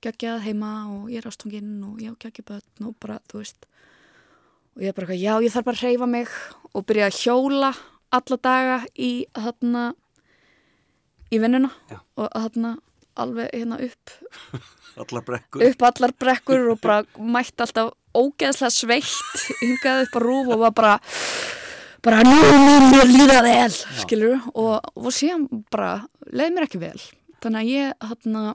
geggjað heima og ég er ástunginn og ég á geggjabötn og bara, þú veist. Og ég er bara eitthvað, já, ég þarf bara að hreyfa mig og byrja að hjóla alla daga í hann í vinnuna
Já.
og hann alveg hérna upp
Allar brekkur.
upp allar brekkur og bara mætti alltaf ógeðslega sveitt hingaði upp á rúf og var bara bara nú mun mér líða vel skilur og, og síðan bara leið mér ekki vel. Þannig að ég hann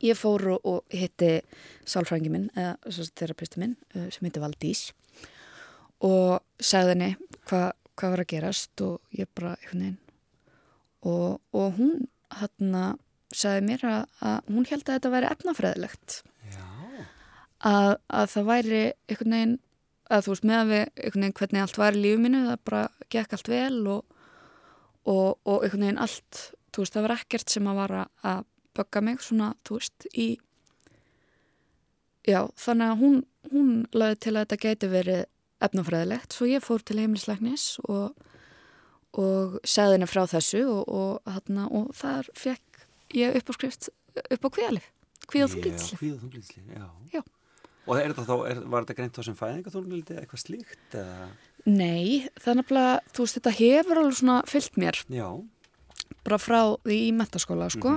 ég fór og, og hitti sálfrængi minn eða þerapisti minn eh, sem heitir Valdís. Og sagði henni hvað hva var að gerast og ég bara einhvern veginn og, og hún hann sagði mér að, að hún held að þetta væri efnafræðilegt. Að, að það væri einhvern veginn að þú veist með að við einhvern veginn hvernig allt var í lífið mínu það bara gekk allt vel og, og, og einhvern veginn allt þú veist það var ekkert sem að vara að bögga mig svona þú veist í já þannig að hún, hún laði til að þetta gæti verið efnafræðilegt. Svo ég fór til heimilisleiknis og, og segði henni frá þessu og, og, hana, og þar fekk ég upp á skrift upp á kvíðalif kvíð og þunglítslif
Kvíð og þunglítslif, já.
Já.
Og er þá, er, var þetta greint þá sem fæðingaþunglíti eða eitthvað slíkt? Eða?
Nei, er nefnilega, þú veist, þetta hefur alveg svona fyllt mér
Já,
bara frá því í metaskóla, sko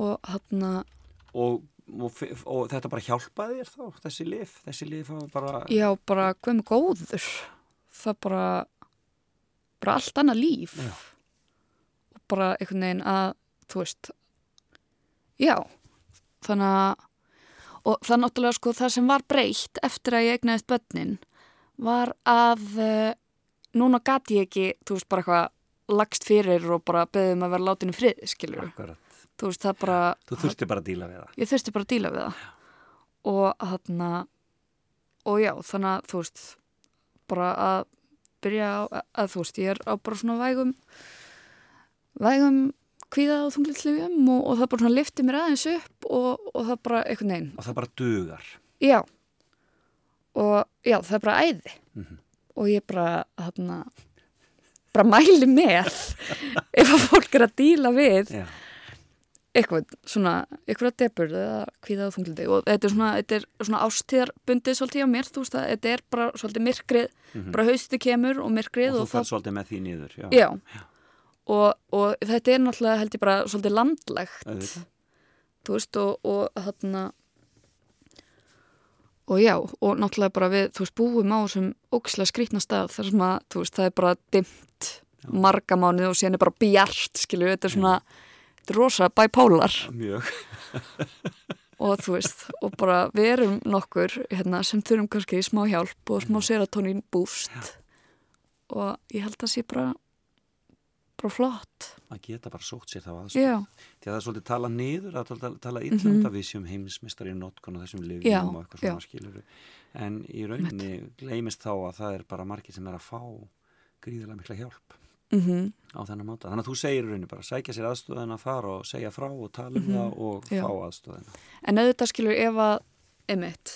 og hann
og, og, og þetta bara hjálpaði þér þá, þessi lif, þessi lif bara,
já, bara með góður það bara bara allt annað líf.
Já.
og bara einhvern veginn að þú veist já, þannig að og það náttúrulega sko það sem var breytt eftir að ég egnaðist börnin var að uh, núna gati ég ekki, þú veist, bara eitthvað lagst fyrir og bara beðum að vera látin í frið,
akkurat,
þú veist, það bara
þú þurfti bara að díla við það.
ég þurfti bara að díla við það. Og þarna og já, þannig að þú veist bara að byrja á, að þú veist, ég er á bara svona vægum vægum kvíða og þunglitslifjum og, og það bara svona lifti mér aðeins upp og, og það bara einhvern veginn
Og það bara dugar.
já og já, það er bara æði
Mhm.
og ég bara þarna bara mæli með [LAUGHS] ef að fólk er að díla við
Já,
eitthvað svona, eitthvað debur eða kvíða og þunglindi og þetta er svona, þetta er svona ástíðarbundið svolítið á mér, þú veist að þetta er bara svolítið myrkrið, bara haustu kemur og myrkrið
og
og,
þú færð svolítið með því niður. Já,
já, Og, og þetta er náttúrulega held ég bara svolítið landlegt,
Auðvitað.
þú veist og, og þarna og já, og náttúrulega bara við, þú veist, búum á þessum ókslega skrýtna stað þar sem að, þú veist, það er bara dimmt marga mánuð og síðan er bara bjart, skilju, þetta er svona þetta er rosa bipolar.
Mjög. [LAUGHS]
og þú veist, og bara við erum nokkur hérna, sem þurfum kannski smá hjálp og smá serotonin boost og ég held að sé bara bara flott.
Að geta bara sótt sér þá aðstof.
já,
Því að það er svolítið tala niður, að tala, tala illa um þetta við séum heimsmeistar í notkun og þessum
Já,
lifjum og eitthvað
já.
svona skilur. En í rauninni gleymist þá að það er bara margir sem er að fá gríðilega mikla hjálp
mm
á þennan máta. Þannig að þú segir rauninni bara sækja sér aðstofðina, fara og segja frá og tala um það og
Já.
fá aðstofðina.
en auðvitað skilur ef að emitt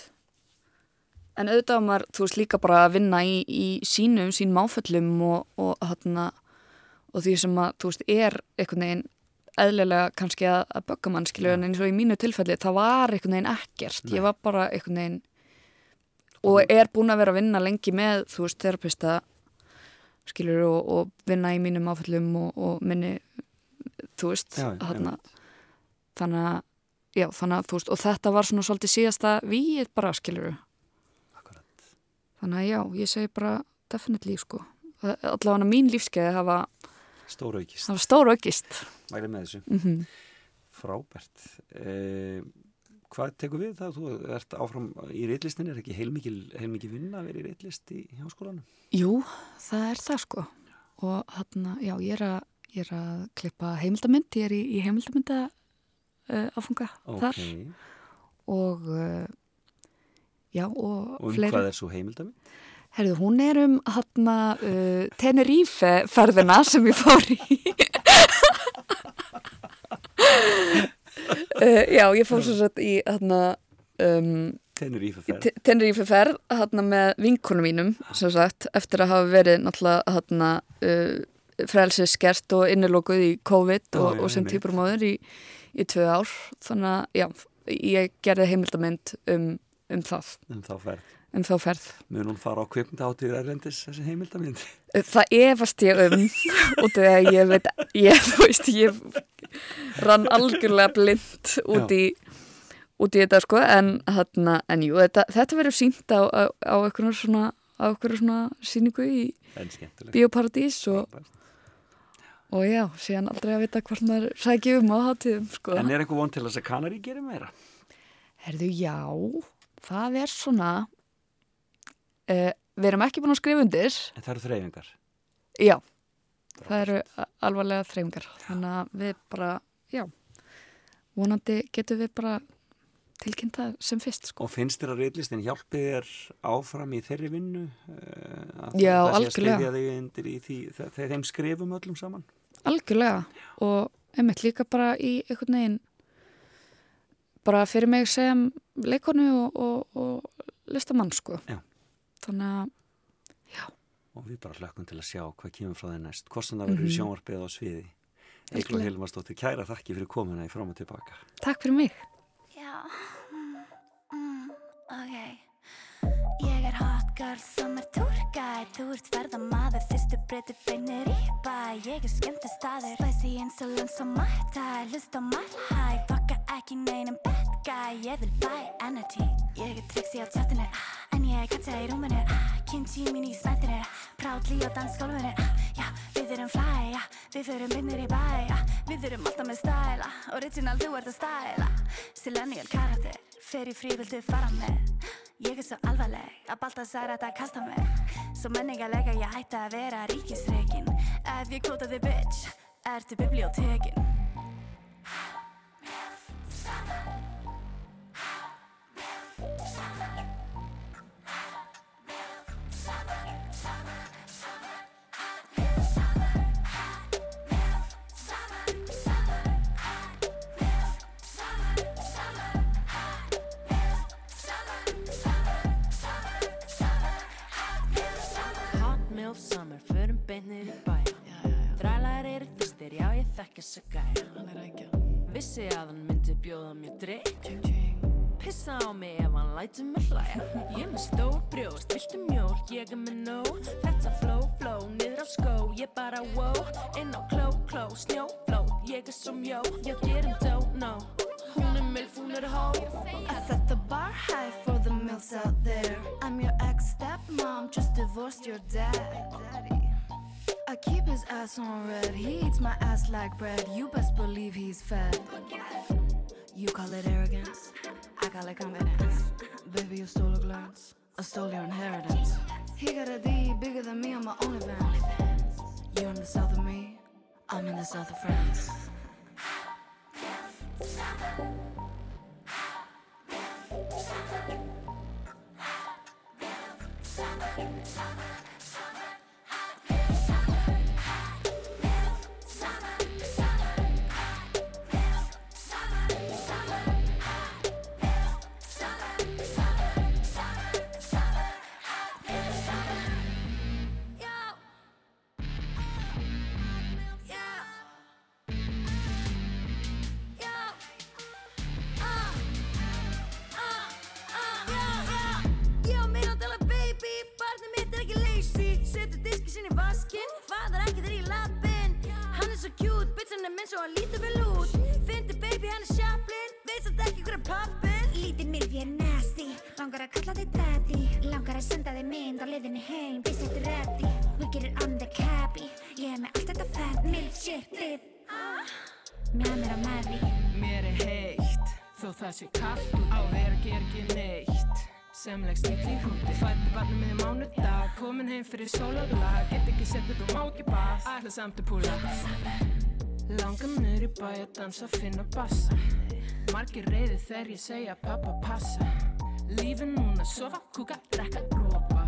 en auðvitað var maður, þú veist, líka bara að vinna í, í sínum, sínum áföllum og, og þarna og því sem að, þú veist, er einhvern veginn eðlilega kannski að, að bögga mann skilur en eins og í mínu tilfelli, það var einhvern veginn ekkert, ég var bara einhvern veginn og er búin að vera að vinna lengi með, þú veist, terapista skilur og, og vinna í mínum áföllum og, og minni þú veist,
Já, einmitt.
þannig að, já, þannig að þú veist og þetta var svona svolítið síðasta víið bara, skilur þannig að já, ég segi bara definitely sko. Allavega mín lífskeiði hafa,
Stóra aukist,
hafa stór aukist
mæli með þessu.
Mm
Frábært. Eh, Hvað tekur við það? Þú ert áfram í reitlistin er ekki heilmikil, heilmikil vinna að vera í reitlist í háskólanum?
Jú, það er það sko og hann, já, ég er að ég er að klippa heimildamynd ég er í, í heimildamynda uh, áfunga þar og uh, já, og,
Og um
fleiri
hvað er svo heimildami?
Herðu, hún er um hann uh, Tenerife ferðina sem ég fór í [LAUGHS] uh, Já, ég fór svo sett í hann um,
Tenerife ferð.
Te- Tenerife ferð hann með vinkunum mínum sem sagt, eftir að hafa verið náttúrulega hann uh, frelsi skert og innilokuð í COVID og, og sem
einmitt.
týpurmóður í, í tvö ár þannig að já, ég gerði heimildamynd um, um það,
Um þá ferð.
Um þá ferð
Mun hún fara á kvipndáttir erlendis þessi heimildamind?
Það efast ég um [LAUGHS] út af að ég veit, ég, þú veist, ég rann algjörlega blind út í, út í þetta sko, en, hana, en jú, þetta, þetta verður sínt á, á, á einhverjum svona, á einhverjum svona síningu í. Bíóparadís og, og já, síðan aldrei að vita hvort maður sækja um á hátíðum sko.
En er eitthvað von til þess að Kanari gerir meira?
Herðu, já, það er svona, uh, við erum ekki búin að skrifa undir,
En það eru þreyfingar.
Já, það eru a- alvarlega þreyfingar. Þannig að við bara, já, vonandi getum við bara tilkynnt það sem fyrst, sko.
Og finnst þér að reitlistin hjálpi þér áfram í þeirri vinnu? að
Já,
það sé að
algjörlega.
styðja þig undir í því, þe- þegar þeim skrifum öllum saman?
Algjörlega og einmitt líka bara í einhvern veginn bara fyrir mig sem leikonu og, og, og listamann, sko.
Já.
Þannig að,
Og við bara hlökkum til að sjá hvað kemur frá þeir næst. Hvort sem það verður
Mhm.
í sjónvarpið á sviði.
Algjörlega.
Hilmarsdóttir, kæra þakki fyrir komuna í fram og tilbaka.
takk fyrir mig.
Já, mm, mm, ok Ég er hot girl sem er túrgæð Þú ert ferðamaður, fyrstu breyti beinir í bæ Ég er skemmti staður Spicy insolence og mættæ Lust á mættæ, fokka ekki neinum bad guy Ég vil buy energy Ég er trixi á tjartinu ah, En ég er katja í rúminu ah, Kimchi mín í snættinu ah, Proudly á dansgólfinu ah, Já, við erum fly ah, Við förum innir í bæ ah, Við erum alltaf með stæla Original, þú ert að stæla Silenial karakter Fer í frí, viltu fara með. Ég er svo alvarleg að balta særa þetta kasta mig. Svo menningarlega ég ætti að vera ríkisreikin Ef ég kvota þig bitch, ertu bibliotekin
Vissi að hann myndi bjóða mér drikk Pissa á mig ef hann lætur mig hlæja. Ég með stór brjóst, viltu mjólk, ég er með nóg. Þetta flow, flow, niður á skó, ég bara wow Inn á kló, kló, snjó, fló, ég er svo mjó Ég gerum dó, no. Hún er milf, hún er hó.
I set the bar high for the mills out there. I'm your ex-stepmom, just divorced your dad his ass on red, he eats my ass like bread. You best believe he's fed. You call it arrogance, I call it confidence. Baby, you stole a glance, I stole your inheritance. He got a D bigger than me. On my OnlyFans You're in the south of me, I'm in the south of France. Ég er cute, bitch hann er minn svo hann lítur vel út. Fyndi baby hann er sjaplinn, veit
Ég satt ekki hverja pappi
Lítið milf ég er nasty. Langar að kalla þig daddy. Langar að senda þig mynd á liðinni heim. Býst þetta ready. We get it on the cabby Ég hef með allt þetta fat. Milf shit lip Með mér á Mavi.
Mér er heitt, þó það sé kallt Á. Þér ger ekki neitt Semleg stíl í húti Fætti barnum minni mánudag Komin heim fyrir sólarlag. Get ekki sett upp og má ekki bað. Ætla samt að púla Langar niður í bæ að dansa, finna bassa. Margir reyði þegar ég segja pappa passa. Lífið núna, sofa, kúka, drekka, rópa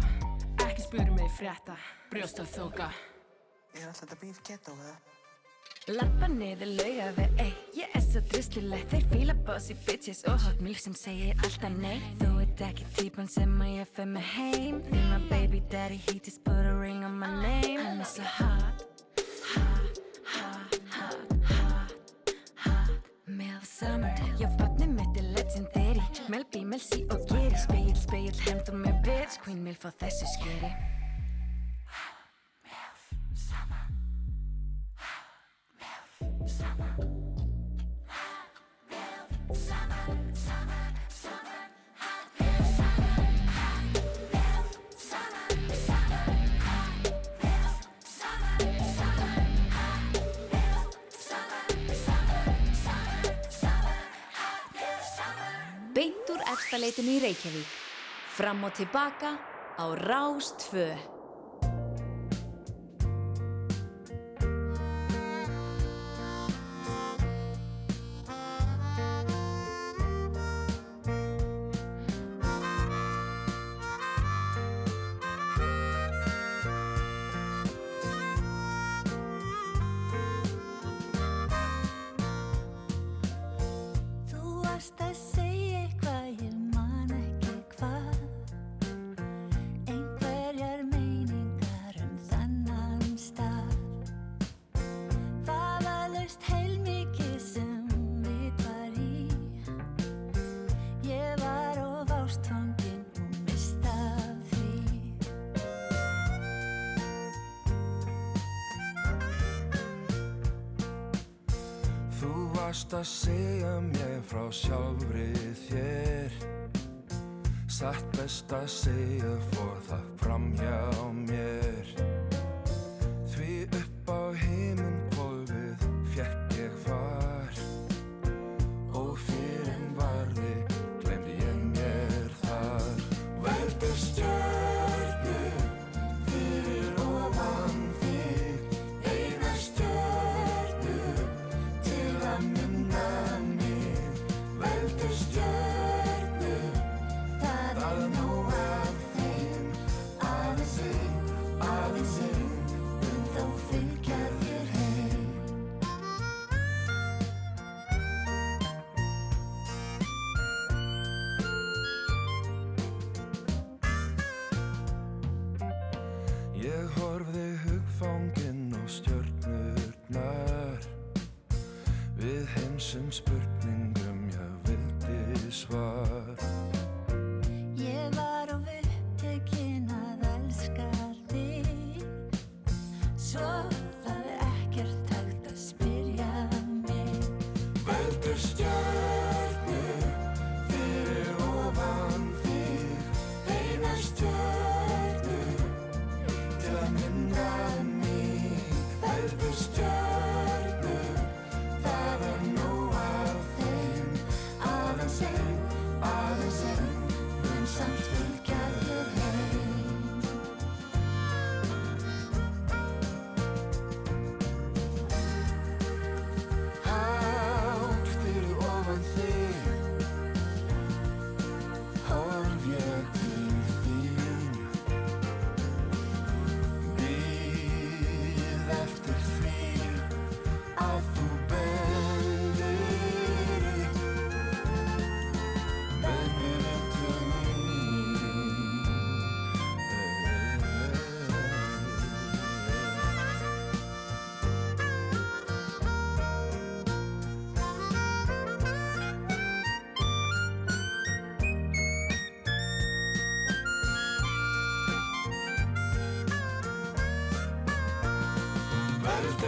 Ekki spyrir mig frétta, brjósta þóka
Er alltaf þetta bíf keto eða?
Lappa niður lauga við, ey Ég er svo drustileg, þeir fíla bossy bitches Og hot milf sem segir alltaf nei. Þú ert ekki típan sem að ég fer með heim. Því my baby daddy, he just put a ring on my name. Svo hot Hot, summer Já, vatni mitt er legendary Mel B, Mel C og Geri. Speil, speil, og með bitch. Queen Milf á þessu skeri
Beint úr efstaleitinu í Reykjavík. Fram og tilbaka á Rástfö.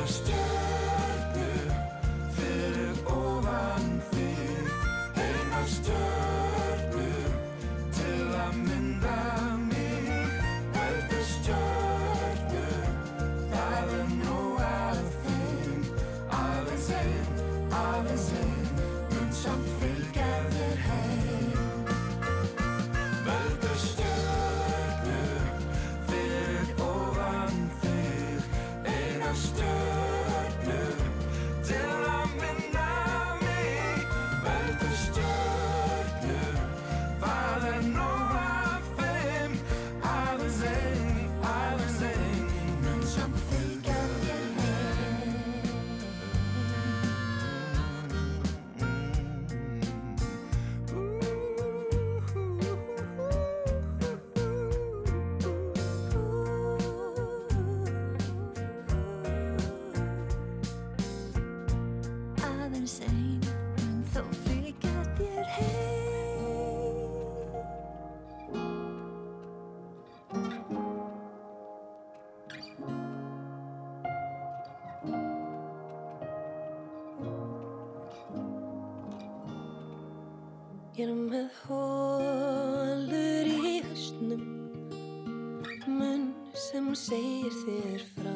Veldu Ég
er
með hólur í höstnum, munn sem segir þér frá.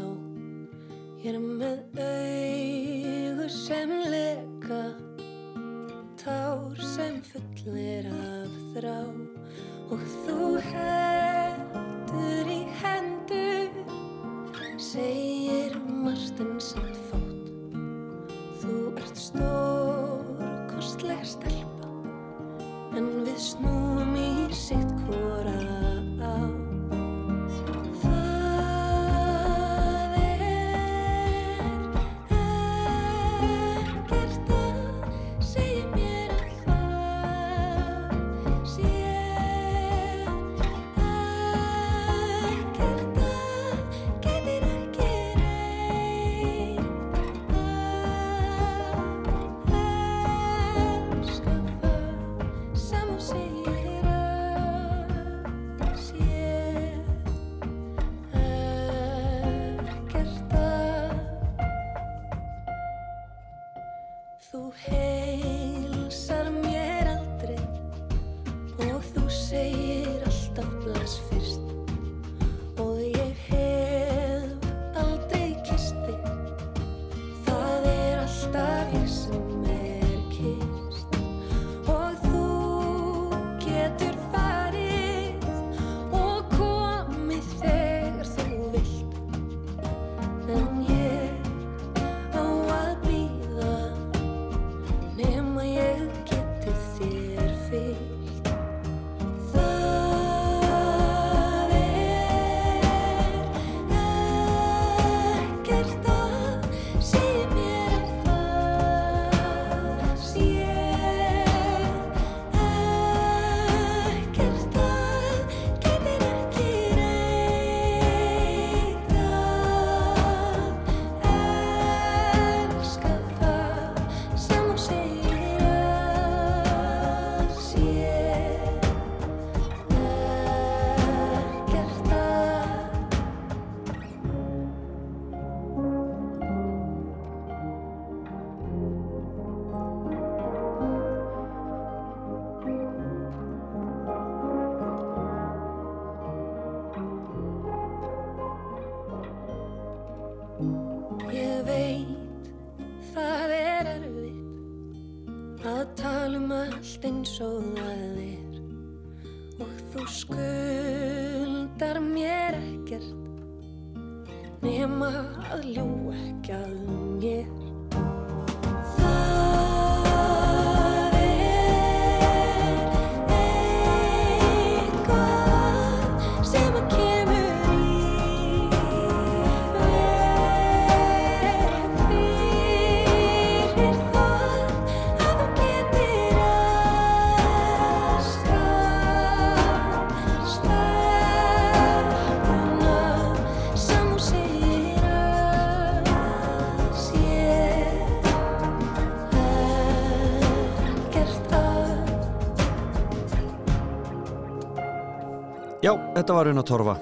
Þetta var Una Torfa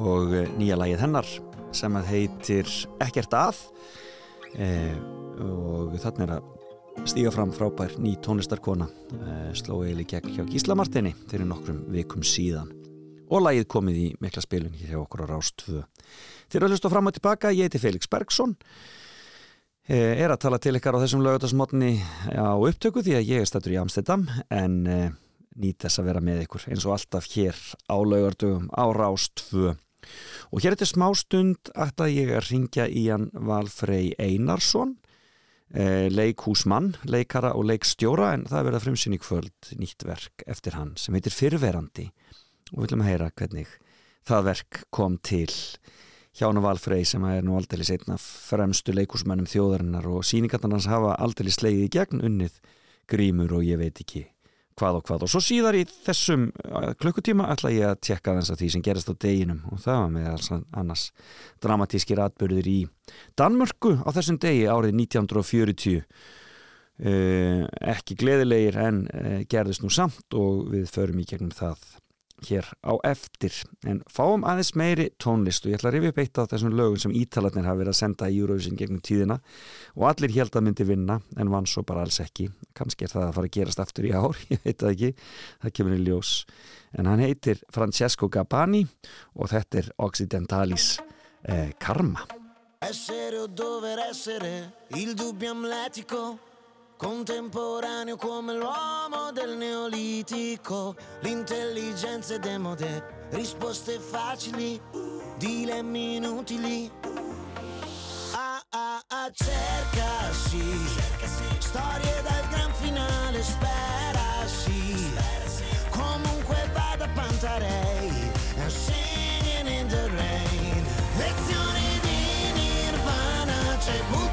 og eh, nýja lagið hennar sem að heitir Ekkert að eh, og þarna er að stíga fram frábær ný tónlistarkona eh, slóið í gegn hjá Gísla Martini fyrir nokkrum vikum síðan. Og lagið komið í mikla spilun hjá okkur á Rástvö Þeir að hlusta fram og tilbaka, ég heiti Felix Bergson eh, er að tala til ykkar á þessum lögutasmotni á upptöku því að ég er stættur í Amstedam en eh, nýt þess að vera með ykkur eins og alltaf hér á laugardögum á Rást 2 og hér eftir smá stund ætla ég að ringja í hann Valfrey Einarsson eh, leikhúsmann, leikara og leikstjóra en það er verið að frumsynni kvöld nýtt verk eftir hann sem heitir Fyrverandi og við viljum að heyra hvernig það verk kom til Hjánu Valfrey sem er nú aldrei setna fremstu leikúsmennum þjóðarinnar og síningarnar hans hafa aldrei slegið í gegn unnið grímur og ég veit ekki hvað og hvað. Og svo síðar í þessum uh, klukkutíma ætla ég að tjekka þess að því sem gerast á deginum. Og það var með alls annars dramatískir atbyrður í Danmörku á þessum degi árið 1940 uh, ekki gleðilegir en uh, gerðist nú samt og við förum í gegnum það hér á eftir. En fáum aðeins meiri tónlist og ég ætla að rifja upp eitt af þessum lögum sem ítalarnir hafa verið að senda í Eurovision gegnum tíðina og allir held að myndi vinna en vann svo bara alls ekki. Kannski er það að fara að gerast aftur í ár [LAUGHS] ég veit það ekki, það kemur í ljós. En hann heitir Francesco Gabbani og þetta er Occidentalis eh, Karma.
Essere o dover essere, il dubbio amletico, contemporaneo come l'uomo del neolitico, l'intelligenza è demode, risposte facili, dilemmi inutili. Ah ah ah, cercasi, storie dal gran finale, sperasi, comunque vada Pantarei, and singing in the rain. Lezioni di Nirvana, c'è Buddha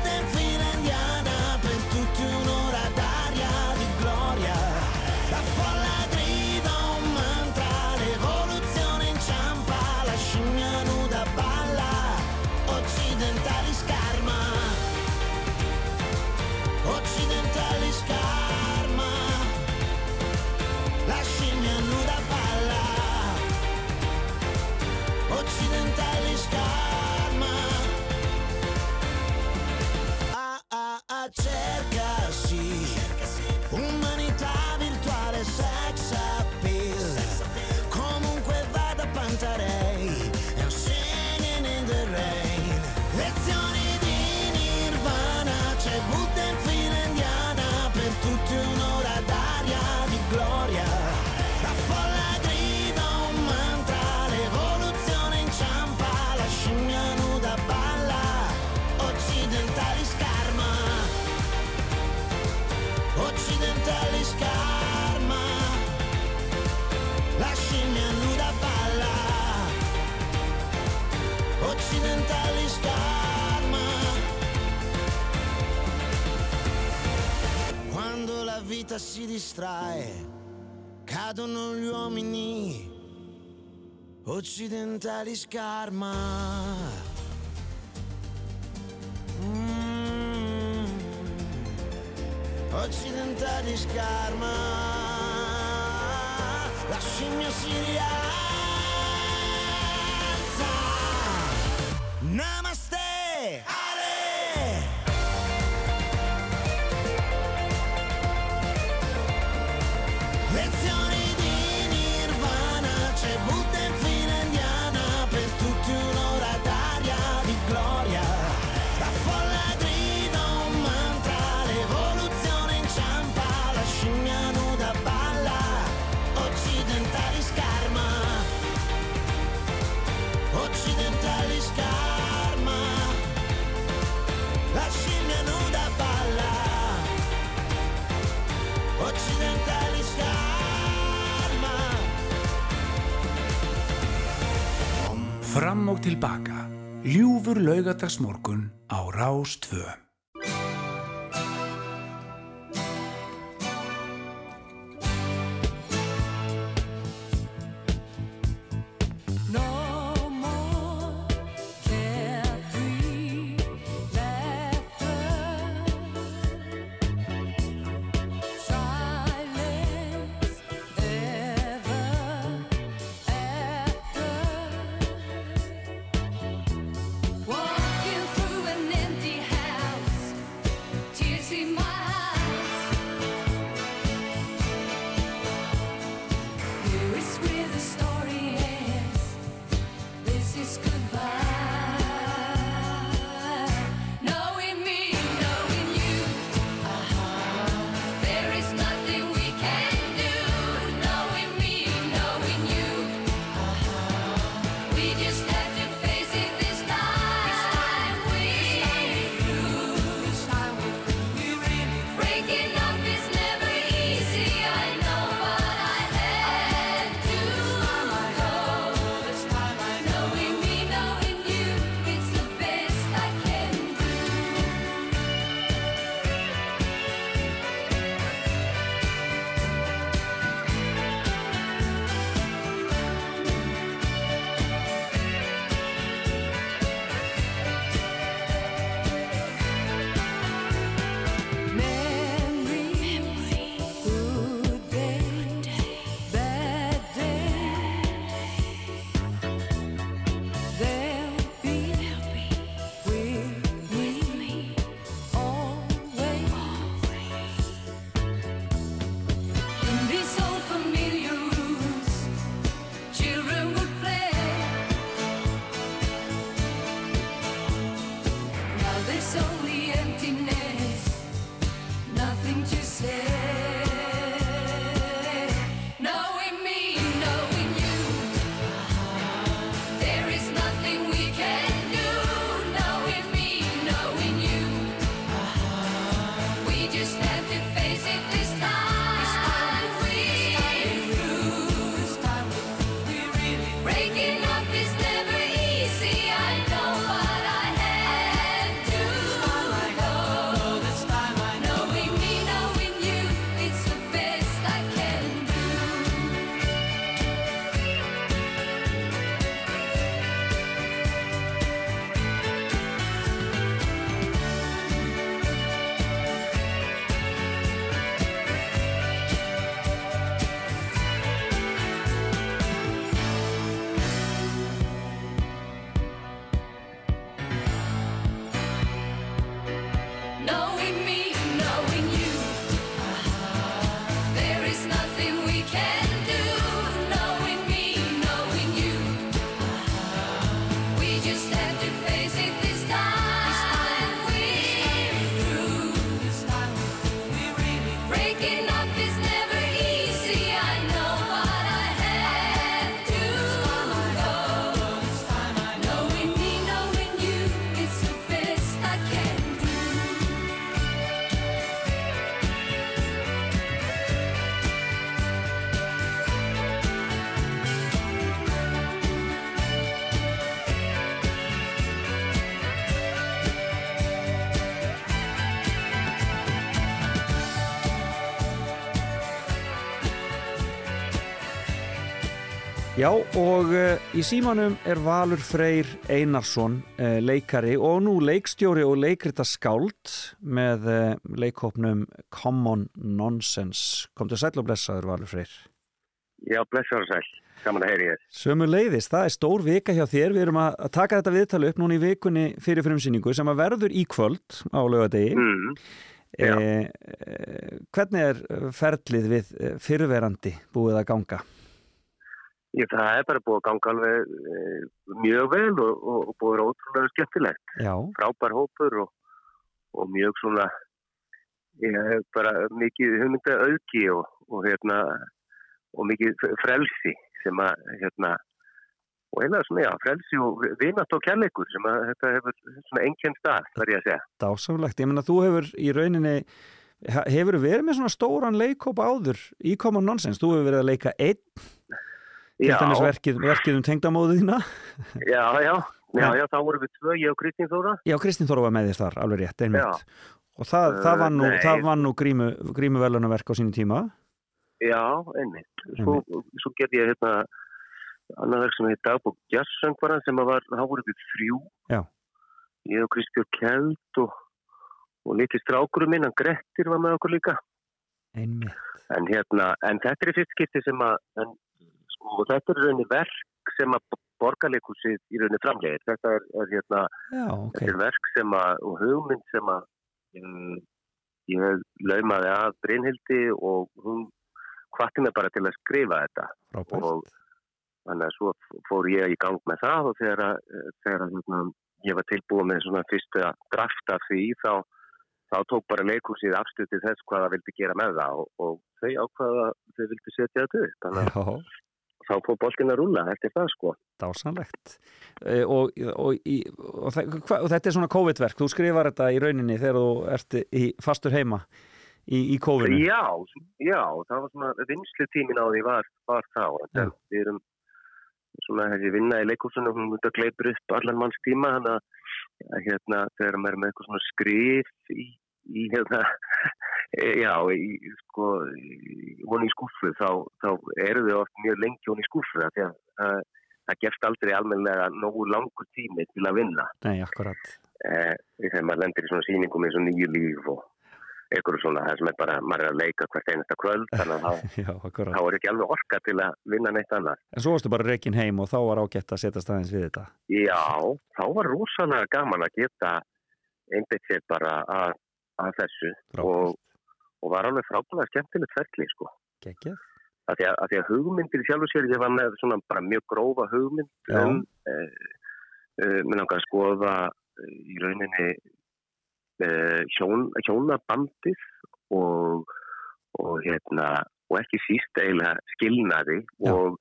Vita si distrae, cadono gli uomini. Occidentali scarma. Mm. Occidentali scarma. La scimmia si.
Ljúfur laugadagsmorgun á Rás 2.
Já, og uh, í símanum er Valur Freyr Einarsson, uh, leikari og nú leikstjóri og leikrita skáld með uh, leikhópnum Common Nonsense. Komdu sæl og blessaður, Valur Freyr.
Já, blessaður sæl. Gaman að heyri ég.
Sömu leiðis, það er stór vika hjá þér. Við erum að taka þetta viðtali upp núna í vikunni fyrir frumsýningu sem að verður í kvöld á lögadegi.
Mm.
Eh, eh, hvernig er ferlið við eh, fyrirverandi búið að ganga?
Ég, það er bara búið að ganga alveg e, mjög vel og, og, og búið að vera ótrúlega skemmtilegt.
Já.
Frábær hópur og, og mjög svona, ég hef bara mikið hugmynda auki og, og hérna, og mikið frelsi sem að, hérna, og eiginlega svona, já, frelsi og vinat og kærleikur sem að þetta hefur svona engjörn stað, verð ég að segja.
Dásamlegt, ég menna þú hefur í rauninni hefur verið með svona stóran leikhóp áður í Common Nonsense, þú hefur verið að leika einn til dæmis verkið, verkið um tengdamóðu þína
Já, já, já,
Já.
þá vorum við tvö, ég og Kristín Þóra.
Já, Kristín Þóra var með þér þar, alveg rétt, einmitt
Já.
og það, það var nú,
Uh, nei.
það var nú grímu, grímu velunaverk á sínu tíma
Já, einmitt. Svo, svo gerði ég hérna annað verk sem heit Dagbók Jazzsöngvara sem var, þá voru við þrjú.
Já.
Ég og Kristjórn Kjeld og, og litli strákurum minn, hann Grettir var með okkur líka.
Einmitt.
En hérna, en þetta er í fyrst skipti sem að, en, sko, þetta er rauninni verk sem að borgarleikusið í rauninni framlegir. Þetta er, er hérna,
Já, ok,
þetta er verk sem að, og hugmynd sem að um, ég laumaði að Brynhildi og hún hvatti mig bara til að skrifa þetta
Frábært.
og þannig að svo fór ég í gang með það og þegar, að- þegar að, hérna, ég var tilbúið með svona fyrsta draft af því þá, þá tók bara leikúsið afstöð til þess hvað það vildi gera með það og, og þau ákvaða að þau vildi setja þetta upp þannig að þá fór boltin að rúla eftir það sko.
Dásamlegt. E, og, og, og, þa- hva, og þetta er svona COVID-verk, þú skrifar þetta í rauninni þegar þú ert í fastur heima í, í COVID-inu.
Já, já, það var svona vinslu tímin á því var, var
Já.
en við erum svona þessi vinna í leikúsunum hún myndi að gleipur upp allan manns tíma þannig að, hérna þegar maður er með eitthvað svona skrif í, í hérna e, já, í, sko hún í skúfu þá, þá eru við oft mjög lengi hún í skúfu af því að það, það gefst aldrei almennilega nógu langur tími til að vinna.
Nei, akkurat.
Eh, þegar maður lendir í svona sýningum eins og nýju líf og eitthvað svona, það sem er bara, maður er að leika hvert einasta kvöld, þannig að [LAUGHS] þá er ekki alveg orka til að vinna neitt annað.
En svo varstu bara reikin heim og þá var ágætt að setja staðins við þetta.
Já, þá var rosalega gaman að geta einbeitt sér bara að, að þessu og, og var alveg frábæðlega skemmtilegt ferli, sko.
Gekkið
Af því því að hugmyndir í sjálfu sér, ég var með svona bara mjög grófa hugmynd
Já.
um, eh, eh, mér langar að skoða eh, í rauninni eh, hjón, hjónabandið og, og hérna og ekki síst eiginlega skilnaði og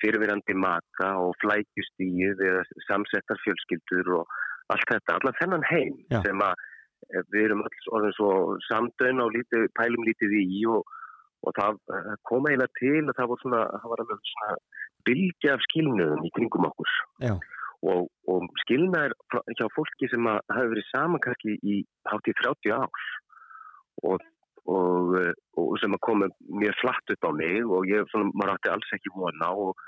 fyrirverandi maka og flækjustíu við samsettar fjölskyldur og allt þetta, allan þennan heim
Já.
sem að við erum alls orðin svo samdöin og lítið, pælum lítið í og, og það kom eiginlega til að það var svona, það var alveg svona bylgja af skilnuðum í kringum okkur. Og, og skilnaðir frá- hjá fólki sem að hafi verið saman kannski í hátt í 30 ár og, og, og sem að koma mjög flatt upp á mig og ég svona, maður átti alls ekki vona og,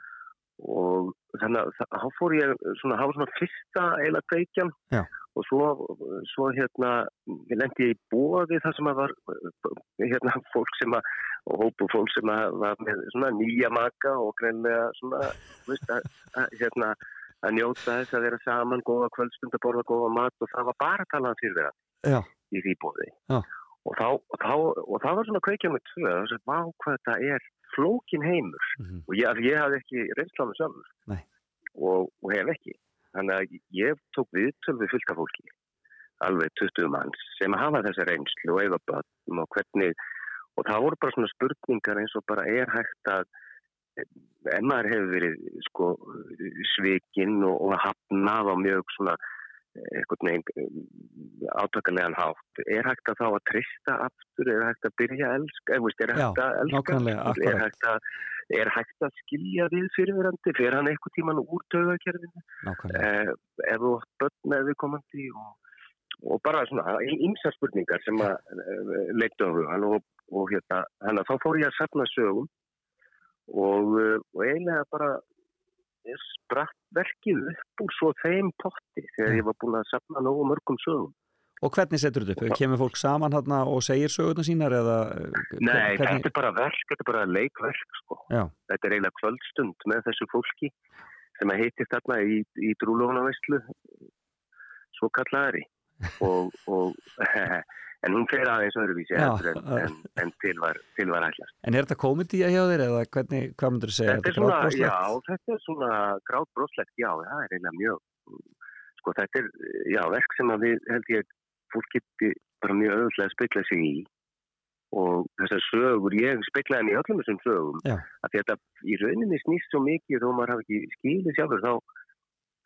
og þannig að það- þá fór ég svona, það var svona fyrsta eiginlega kveikjan.
Já.
og svo, svo hérna lendi ég í bóði þar sem að var hérna fólk sem að og hópu fólk sem að var með svona nýja maka og greinlega svona veist, að, að, hérna að njóta þess að vera saman, góða kvöldstund að borða góða mat og það var bara að tala um
já,
í því bóði og, þá, og, þá, og það var svona kveikja með tvö og þess að vá hvað þetta er flókin heimur.
Mhm.
og ég, ég hafði ekki reynslánu sjálfur. Og, og hef ekki. Þannig að ég tók við tölvi fullt af fólki. Alveg 20 manns sem hafa þessa reynslu og eiga börn og hvernig og það voru bara svona spurningar eins og bara er hægt að ef maður hefur verið sko svikinn og, og hafnað á mjög svona eitthvað neginn átakalega hátt. Er hægt að þá að trista aftur? Er hægt að byrja að elska? Er, hægt að elska er hægt að er hægt að skilja við fyrirverandi fyrir hann eitthvað tíman úr
nákvæmlega.
Eh, ef þú börn með viðkomandi og, og bara svona ymsa spurningar sem að eh, leiktu á hugan og, og hérna, hérna þá fór ég að safna sögum og, eh, og eiginlega bara spratt verkið upp úr svo þeim potti þegar ég var búin að safna nógu mörgum sögum.
Og hvernig setur þetta upp? Kemur fólk saman hérna og segir sögurna sínar eða?
Nei, hvernig... þetta er bara verk, þetta er bara leikverk sko.
Já.
Þetta er eiginlega kvöldstund með þessu fólki sem að heitist þarna í, í drúlónaveistlu svo kallaðari [LAUGHS] og, og [LAUGHS] en hún fer aðeins öðruvísi
Já,
en, en, en til var, var ætlast.
En er þetta komedía hjá þér eða hvernig, hvað myndur þú segja?
Þetta er svona, já, þetta er svona grátbróslegt, já, það er eiginlega mjög, sko þetta er, já, verk sem að við held ég fólk geti bara mjög öðvöldlega að speikla sig í og þessar sögur, ég speiklaði henni öllum þessum sögum,
Já.
að þetta í rauninni snýst svo mikið þó maður hafi ekki skilið sjálfur, þá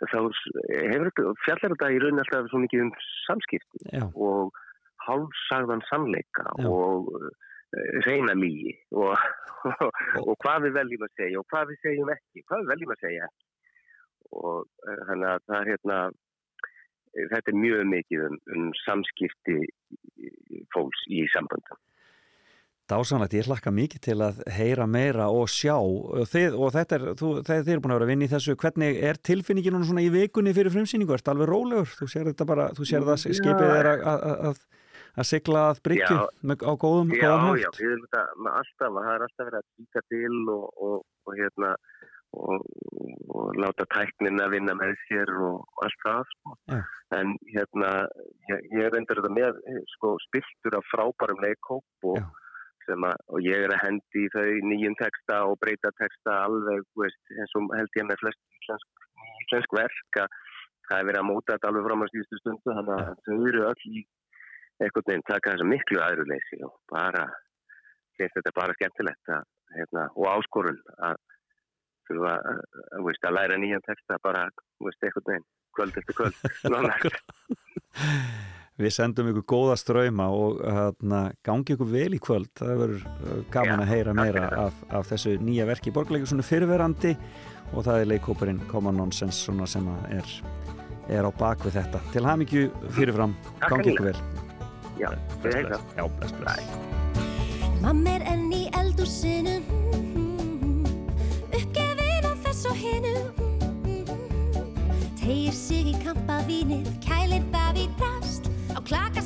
þá hefur þetta, fjallar þetta í rauninni alltaf svo mikið um samskipti
Já.
og hálfsagðan sannleika
Já.
og uh, reyna lígi og, [LAUGHS] og hvað við veljum að segja og hvað við segjum ekki, hvað við veljum að segja og uh, þannig að það er hérna þetta er mjög mikið um, um samskipti fólks í samböndum.
Dásanlegt, ég hlakka mikið til að heyra meira og sjá. Og, þið, og þetta er, þú, þeir eru búin að vera að vinna í þessu. Hvernig er tilfinningin svona í vikunni fyrir frumsýningu, ert alveg rólegur? Þú sér þetta bara, þú sér það skipið er að, að, að, að sigla að bryggju
Já.
á góðum,
Já, já, erum þetta með alltaf, það er alltaf verið að týka til og, og, og hérna og, og láta tæknina vinna með sér og allt það sko.
Já.
en hérna ég, ég reyndur þetta með sko, spiltur af frábærum leikkóp og, að, og ég er að hendi í þau nýjum texta og breyta texta alveg, veist, eins og held ég með flest íslensk, íslensk verk að það er verið að móta þetta alveg fram á síðustu stundu þannig að þau eru öll í einhvern veginn taka þessu miklu aðruleysi og bara, finnst þetta bara skemmtilegt að, hérna, og áskorun að þurfa að, að, veist, að læra nýjan texta bara, veist, einhvern veginn kvöld eftir kvöld. [LAUGHS]
Við sendum ykkur góða ströyma og hérna, gangi ykkur vel í kvöld það verður uh, gaman að heyra meira af, af þessu nýja verki borgarleikur svona fyrirverandi og það er leikóparinn Common Nonsense sem að er, er á bakvið þetta til hamingju fyrirfram, gangi ykkur vel.
Já, við heila.
Já, bless, bless.
Mamma er enn í eldúsinu Uppgefin á þess og hinu. Tegir sig í kampavínið Kælir það í drast Á klaka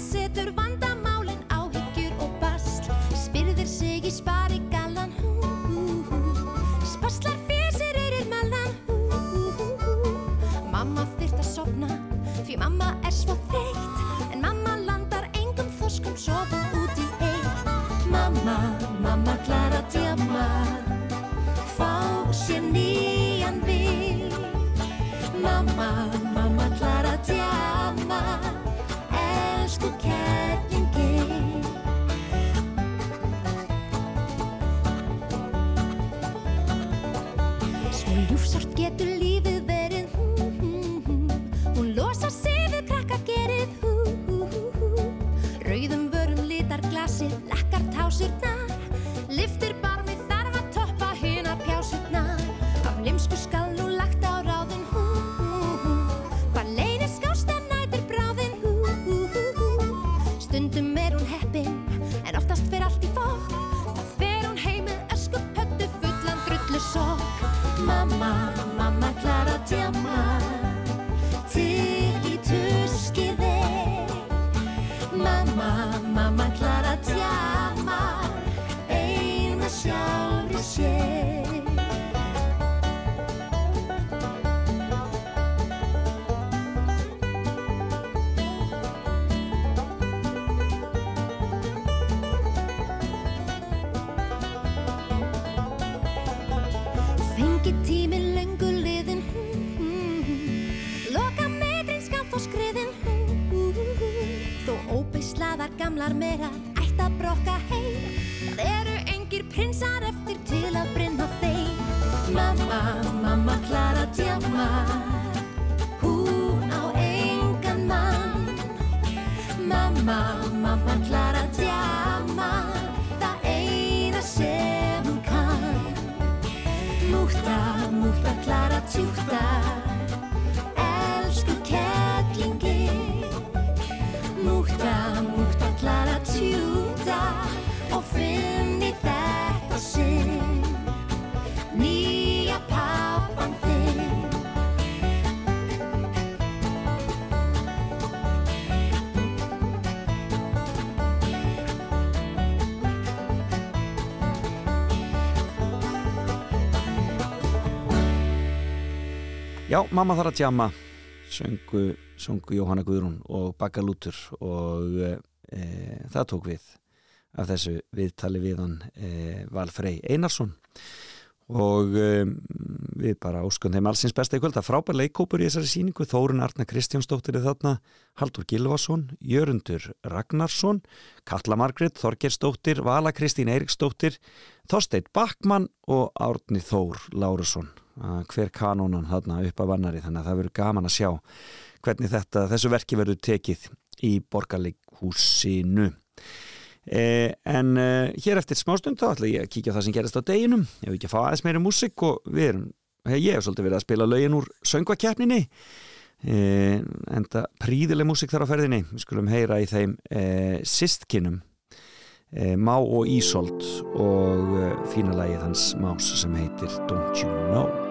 enfermera
Já, Mamma þarf að tjama sungu, sungu Jóhanna Guðrún og Bakka Lútur og e, það tók við af þessu viðtali viðan e, eh, Valfrey Einarsson. Og um, við bara óskum þeim allsins besta í kvöld. Að frábær leikópur í þessari síningu Þórun Arna Kristjánsdóttir er þarna Haldur Gilvason, Jörundur Ragnarsson Katla Margrit, Þorgersdóttir Vala Kristín Eiriksdóttir Þorsteit Bakman og Árni Þór Lárusson hver kanónan þarna upp af annari þannig að það verður gaman að sjá hvernig þetta, þessu verki verður tekið í borgarleikhúsinu. Eh, en eh, hér eftir smástund þá ætla ég að kíkja á það sem gerist á deginum. Ef við ekki að fá aðeins meira músik og við erum, hef, ég hef svolítið verið að spila lögin úr söngvakefninni eh, en það príðileg músik þar á ferðinni, við skulum heyra í þeim e, sistkinum e, Má og Ísolt og e, fína lægið hans Más sem heitir Don't You Know.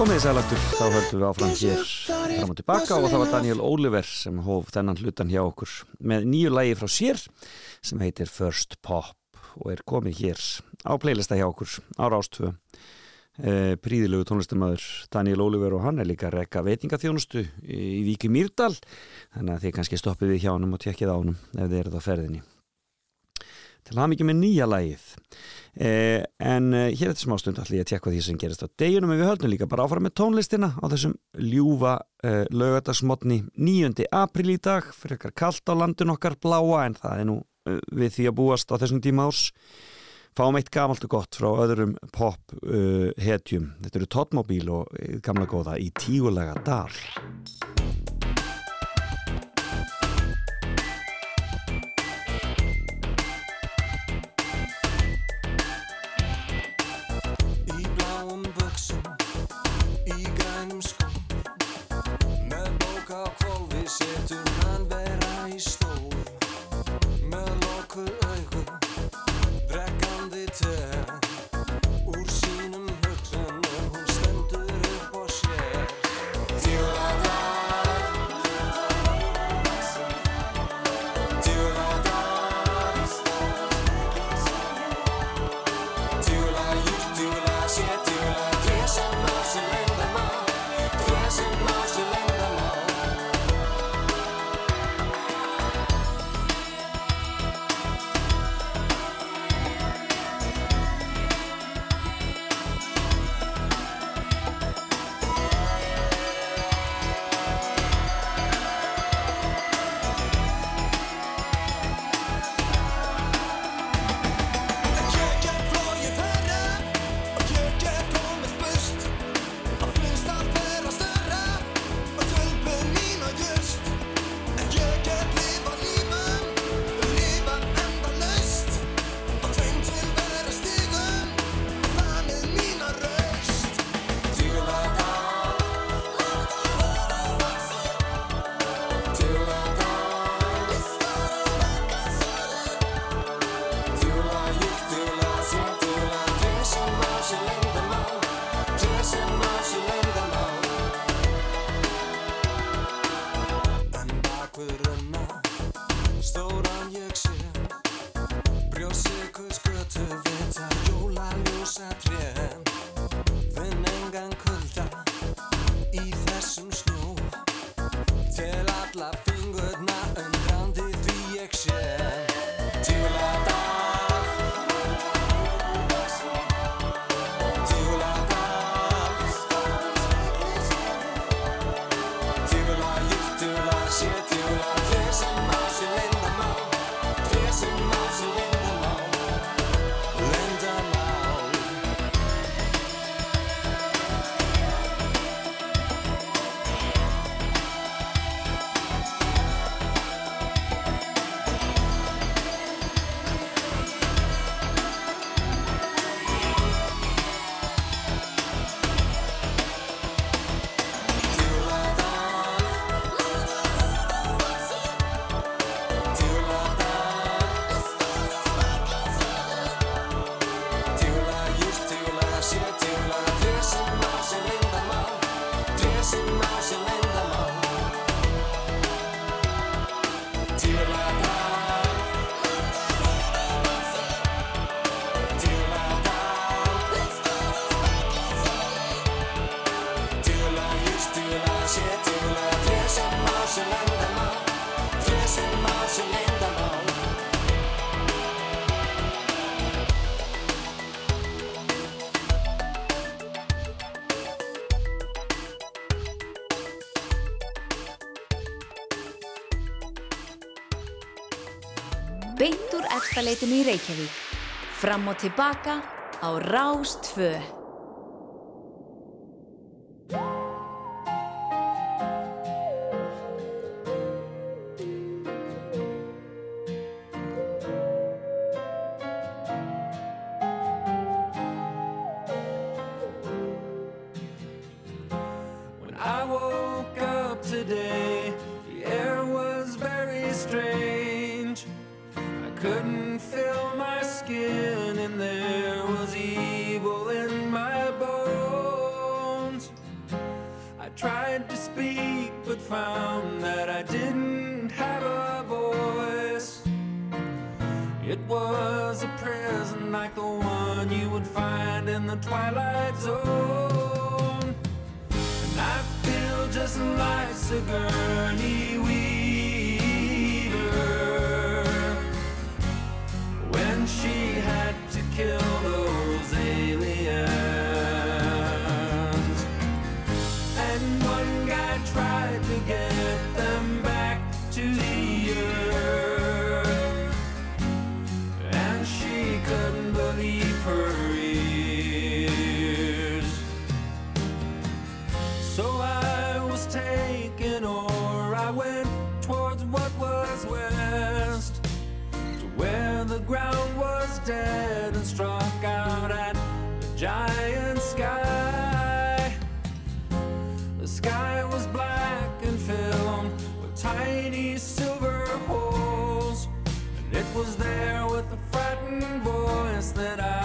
Komið þið sælaftur, þá höldum við áfram hér fram og tilbaka og það var Daniel Oliver sem hóf þennan hlutan hjá okkur með nýju lægi frá sér sem heitir First Pop og er komið hér á playlista hjá okkur á Rástvö. E, príðilegu tónlistamöður Daniel Oliver og hann er líka rekka veitingaþjónustu í Víki Mýrdal þannig að þið kannski stoppið við hjá hann og tjekkið á hann ef þið eruð á ferðinni. Til að hafa mikið með nýja lægið eh, en eh, hér eftir smástund ætlum ég að tjekka því sem gerist á deginum en við höldum líka bara áfram með tónlistina á þessum ljúfa eh, lögatarsmotni 9. april í dag fyrir ekkar kallt á landin okkar bláa en það er nú eh, við því að búast á þessum tíma árs fáum eitt gamalt og gott frá öðrum pop uh, hetjum þetta eru Totmobil og eh, gamla góða í tígulega dal
kvolfi setur
Efstaleitinu í Reykjavík. Fram og tilbaka á Rástvö.
couldn't feel my skin, and there was evil in my bones. I tried to speak, but found that I didn't have a voice. It was a prison like the one you would find in the twilight zone. And I feel just like Sigourney Weaver. And struck out at the giant sky. The sky was black and filled with tiny silver holes, and it was there with a frightened voice that I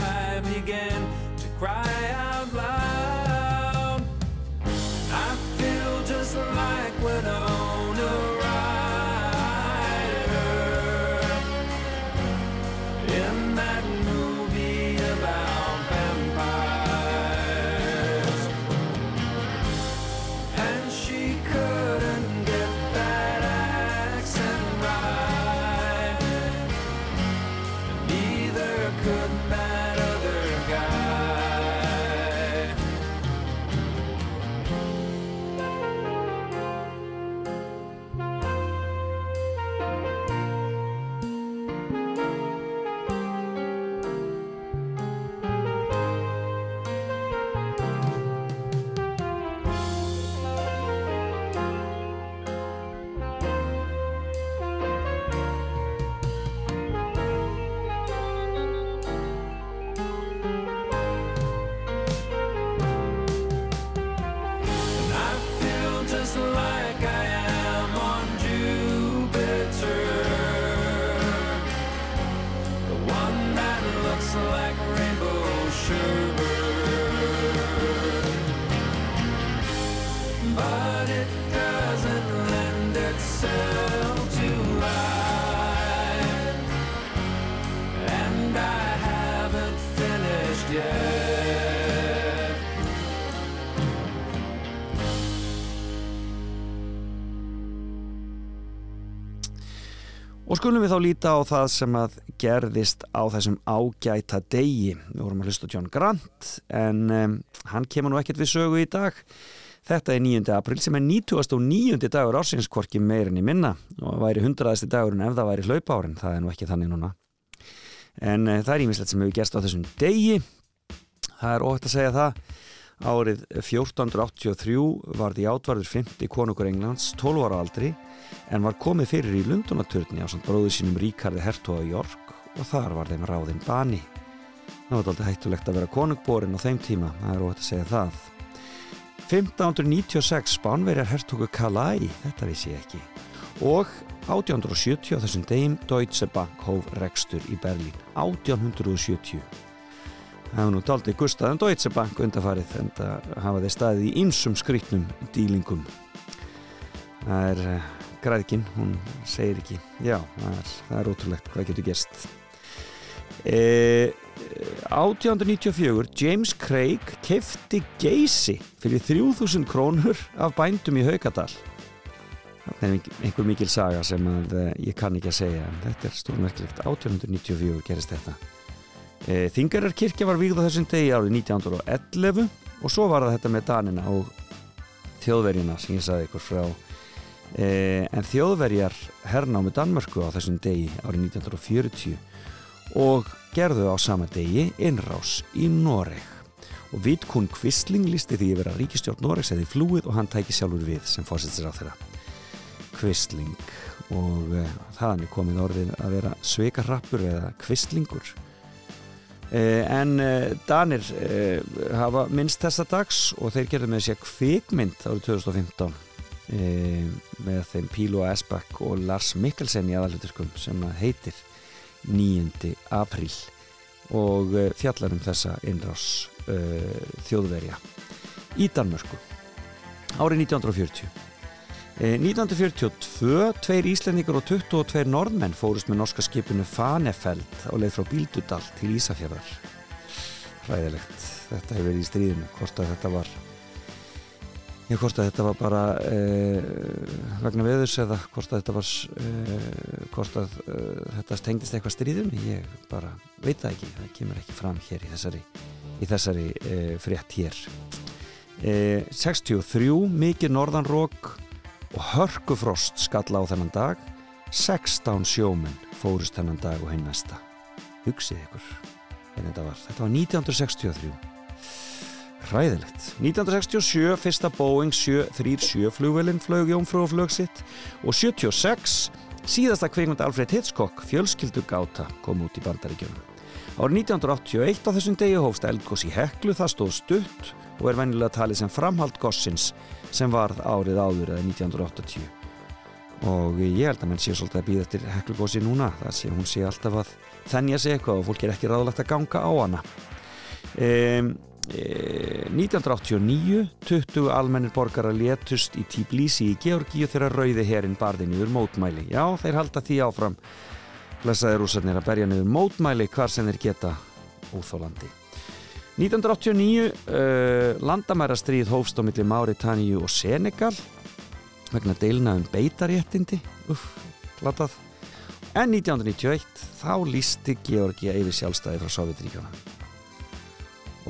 skulum við þá líta á það sem að gerðist á þessum ágæta degi. Við vorum að hlusta John Grant en um, hann kemur nú ekkert við sögu í dag. Þetta er 9. april sem er 99. dagur ársinskorki meirin í minna og væri 100. dagurinn ef það væri hlaupárin. Það er nú ekki þannig núna. En uh, það er ímislegt sem hefur gerst á þessum degi. Það er óhægt að segja það. Árið 1483 var því átvarður 50 konungur Englands 12 ára aldri en var komið fyrir í Lundunaturni á samt bróðu sínum Ríkarði Hertoga York og þar var þeim ráðinn bani. Það var alltaf hættulegt að vera konungborin á þeim tíma, það er óhætt að segja það. 1596 Spánverjar Hertogu Kalai, þetta vissi ég ekki. Og 1870 á þessum degim Deutsche Bank hóf rekstur í Berlín. 1870. Það hefur nú daldið gustað um Deutsche Bank undarfarið en það hafa þeir staðið í ýmsum skrýtnum dílingum. Það er uh, græðkin, hún segir ekki. Já, það er, það er ótrúlegt hvað getur gerst. E, 1894 James Craig kefti geysi fyrir 3000 krónur af bændum í Haugadal. Það er einhver mikil saga sem að, uh, ég kann ekki að segja en þetta er stórmerkilegt. 1894 gerist þetta. E, Þingarar kirkja var vígð á þessum degi árið 1911 og svo var það þetta með Danina og þjóðverjina sem ég sagði ykkur frá. E, en þjóðverjar hernámi Danmörku á þessum degi árið 1940 og gerðu á sama degi innrás í Noreg. Og Vidkun Kvistling lísti því að vera ríkistjórn Noregs eða í flúið og hann tæki sjálfur við sem fórsettir á þeirra Kvistling og e, þaðan er komið orðið að vera sveikarrappur eða kvistlingur en e, Danir e, hafa minnst þessa dags og þeir gerðu með sér kvikmynd árið 2015 e, með þeim Pílo Esbæk og Lars Mikkelsen í aðaluturkum sem heitir 9. apríl og fjallar um þessa innrás þjóðverja í Danmörku árið 1940 Eh, 1942, tveir Íslendingar og 22 norðmenn fórust með norska skipinu Fanefeld á leið frá Bíldudal til Ísafjörðar. Ræðilegt, þetta hefur verið í stríðinu, hvort að þetta var, já hvort að þetta var bara eh, vegna veðurs eða hvort að þetta var, eh, hvort að eh, þetta tengdist eitthvað stríðinu, ég bara veit það ekki, það kemur ekki fram hér í þessari, í þessari eh, frétt hér. Eh, 63, mikið norðanrók og hörkufrost skalla á þennan dag. 16 sjómenn fórust þennan dag og hinn næsta. Hugsið ykkur. Þetta var, þetta var 1963 hræðilegt. 1967 fyrsta Boeing 737 flugvelin flög Jónfrúflög sitt. Og 76 síðasta kveikmund Alfred Hitchcock fjölskyldu gáta kom út í bandaríkjunum. Árið 1981 á þessum degi hófst eldgós í Heklu. Það stóð stutt og er venjulega talið sem framhald gossins sem varð árið áður eða 1980 og ég held að menn sé svolítið að býða eftir heklugósi núna það sé hún sé alltaf að þennja sig eitthvað og fólk er ekki ráðlegt að ganga á hana. Um, e, 1989 20 almennir borgarar létust í Tbilisi í Georgíu þegar rauði herin barði niður mótmæli. Já þeir halda því áfram. Blessaði rúsarnir að berja niður mótmæli hvar sem þeir geta óþólandi 1989 uh, landamærastríð hófst á milli Máritáníu og Senegal vegna deilna um beitaréttindi uff, glatað. En 1991 þá lísti Georgia yfir sjálfstæði frá Sovjetríkjana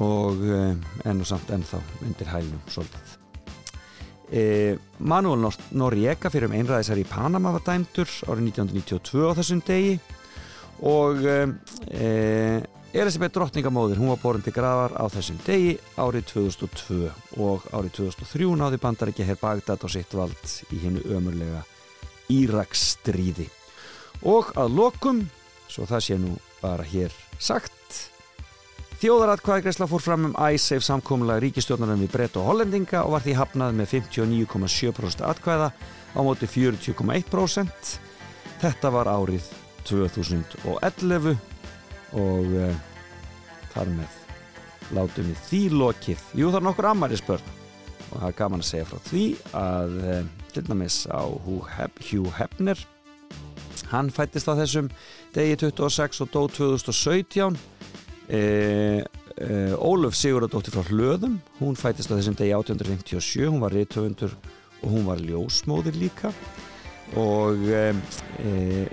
og uh, enn og samt ennþá undir hælnum svolítið. Uh, Manuel Nor Noriega fyrir um einræðisar í Panama var dæmdur árið 1992 á þessum degi. Og uh, Elisabeth drottningamóðir, hún var borin til gravar á þessum degi árið 2002 og árið 2003 náði bandaríkja herr Bagdad á sitt vald í hennu ömurlega Íraksstríði. Og að lokum svo það sé nú bara hér sagt Þjóðaratkvæðgreisla fór fram um æsseif samkómulega ríkistjórnarum við brett og hollendinga og var því hafnað með 59,7% atkvæða á móti 40,1% Þetta var árið 2011 og uh, þar með látum við því lokið. Jú það er nokkur ammari spörn. Og það er gaman að segja frá því að uh, til dæmis á Hugh, Hef Hugh Hefner hann fættist á þessum degi 26 og dó 2017 uh, Ólöf Sigurðardóttir frá Hlöðum hún fættist á þessum degi 1857 hún var reytöfundur og hún var ljósmóðir líka og e,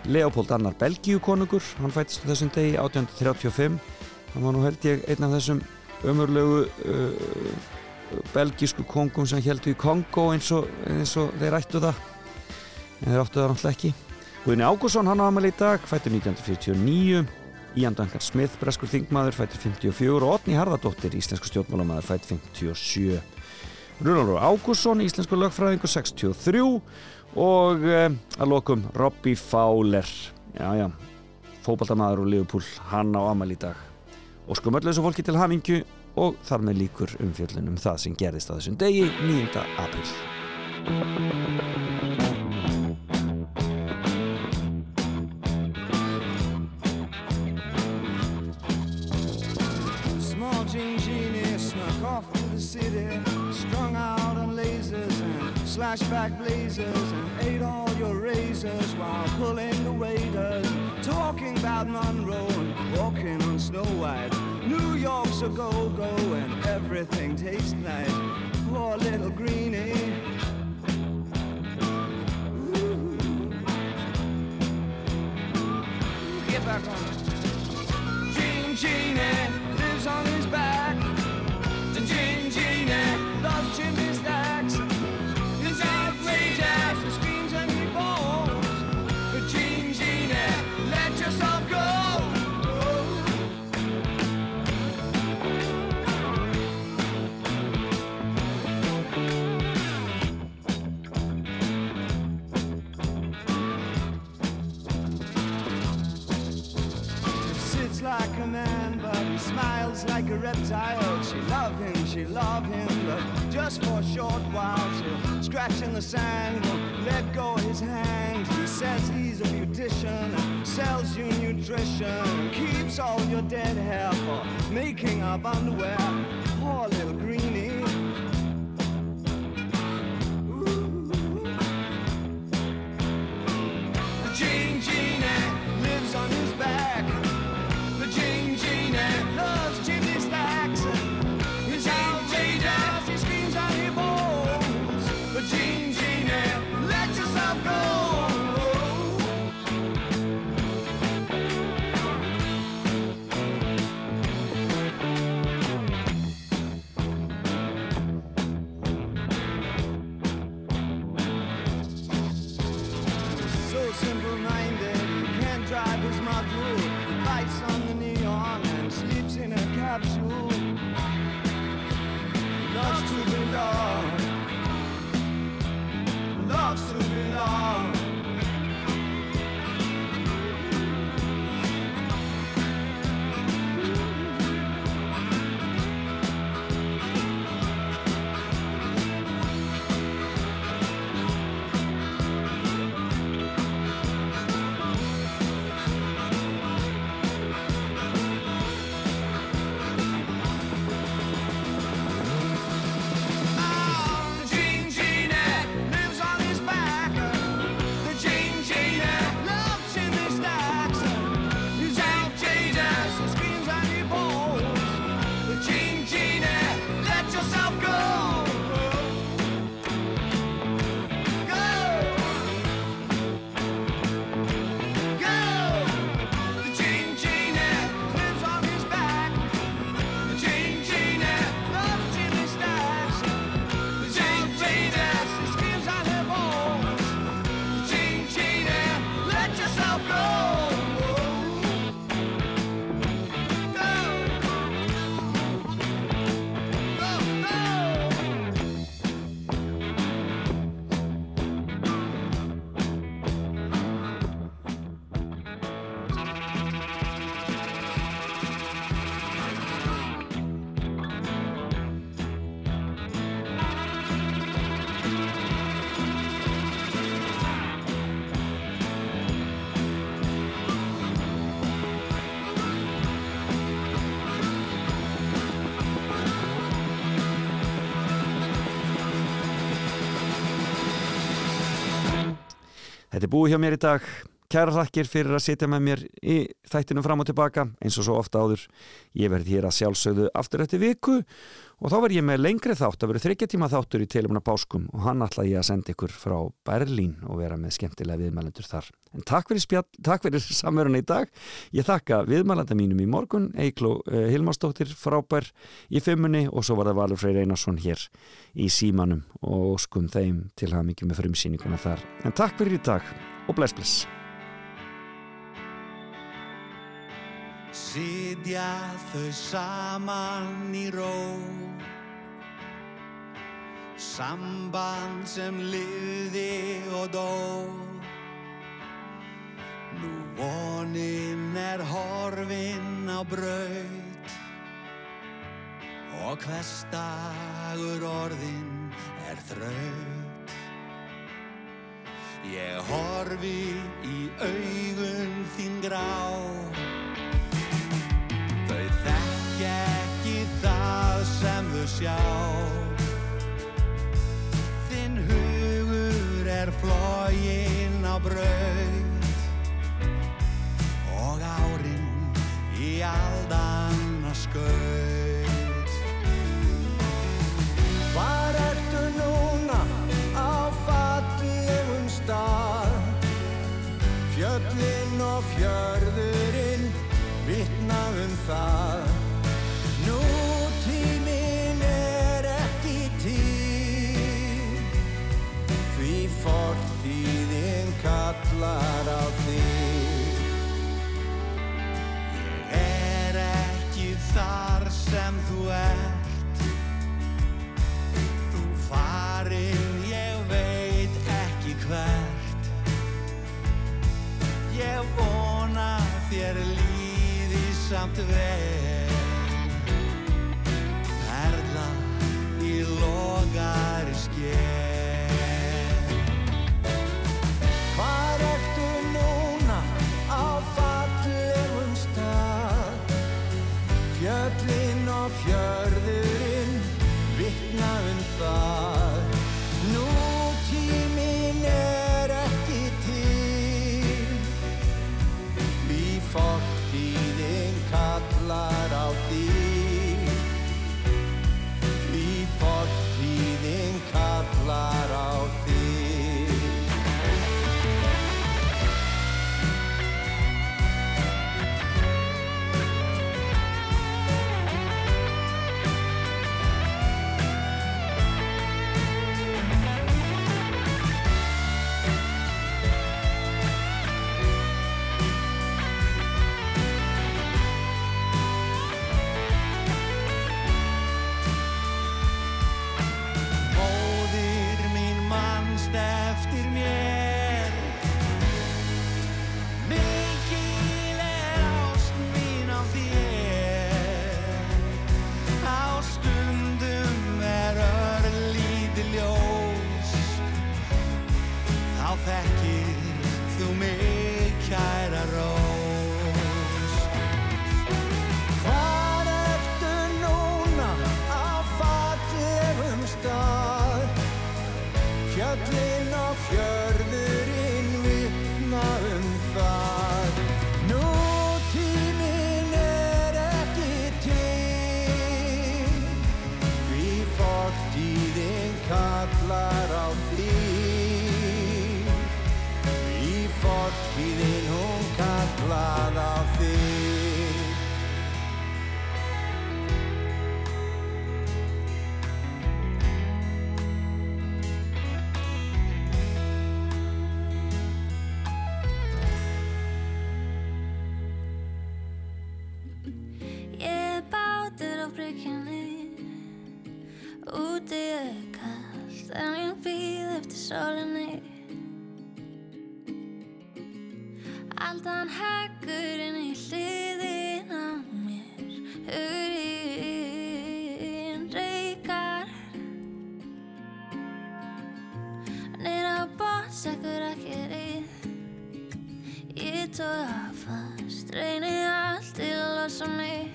Leopold Annar Belgíukonungur hann fættist á þessum degi 1835 hann var nú held ég einn af þessum ömurlegu uh, belgísku kongum sem heldur í Kongo eins og, eins og þeir ættu það. En þeir áttu það náttúrulega ekki. Guðni Ágússon hann á amal í dag fættur 1949 Ian Duncan Smith, breskur þingmaður fættur 54 og Otni Harðardóttir, íslensku stjórnmálamæður fættur 57 Rúnalur Ágússon, íslensku lögfræðingur 63 og uh, að lokum Robbie Fowler. Já já, fókbaltamaður og Liverpool, hann á amal í dag. Og skum öllu þessu fólki til hamingju og þar með líkur umfjöllun um það sem gerðist á þessum degi 9. april
city, strung out slashback blazers, and ate all your razors while pulling the waiters, talking about Monroe and walking on Snow White. New York's a go-go and everything tastes nice. Poor little greenie. Ooh. Get back on it. Jean Genie lives on his back. The Jean Genie loves chimney a reptile. She love him, she love him, but just for a short while. She'll scratch in the sand, won't let go his hand. He says he's a beautician, sells you nutrition, keeps all your dead hair for making up underwear. Poor little greenie.
Er búið hjá mér í dag. Kæra þakkir fyrir að sitja með mér í þættinu fram og tilbaka eins og svo ofta áður. Ég verði hér að sjálfsögðu aftur eftir viku og þá verð ég með lengri þátt að vera þryggja tíma þáttur í telumuna páskum og hann ætla ég að senda ykkur frá Berlín og vera með skemmtilega viðmælendur þar. En takk fyrir, spjall, [LAUGHS] takk fyrir samverðan í dag. Ég þakka viðmælenda mínum í morgun, Eikló uh, Hilmarsdóttir frábær í fimmunni og svo var það Valur Freyr Einarsson hér í símanum og skum þeim til hafa mikið með frumsýninguna þar. En takk fyrir í dag og bless bless.
Sitja þau saman í ró Samband sem liði og dó. Nú vonin er horfin á braut Og hverstagur orðin er þraut. Ég horfi í augun þín grá. Þau þekkja ekki það sem flógin á braut. Og árin í aldanna skaut
captivate sekkur ekki rið Ég tóða fast, reyni allt til að losa mig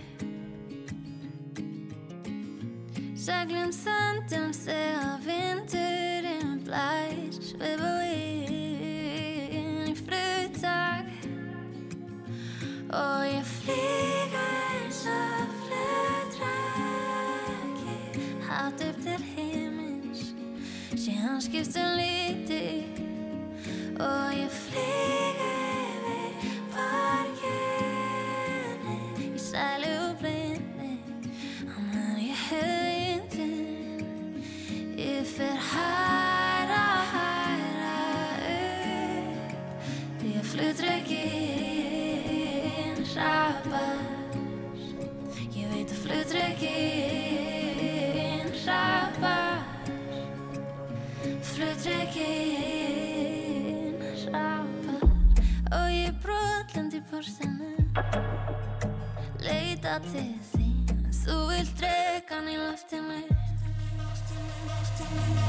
Seglum þöndum þegar vindurinn blæs Við búinn í fluttak Og ég flýga eins og flutræki Hátt upp til himins Síðan skiptum liti í portinu Leita til þín þú vilt dregan í loftinu Hvar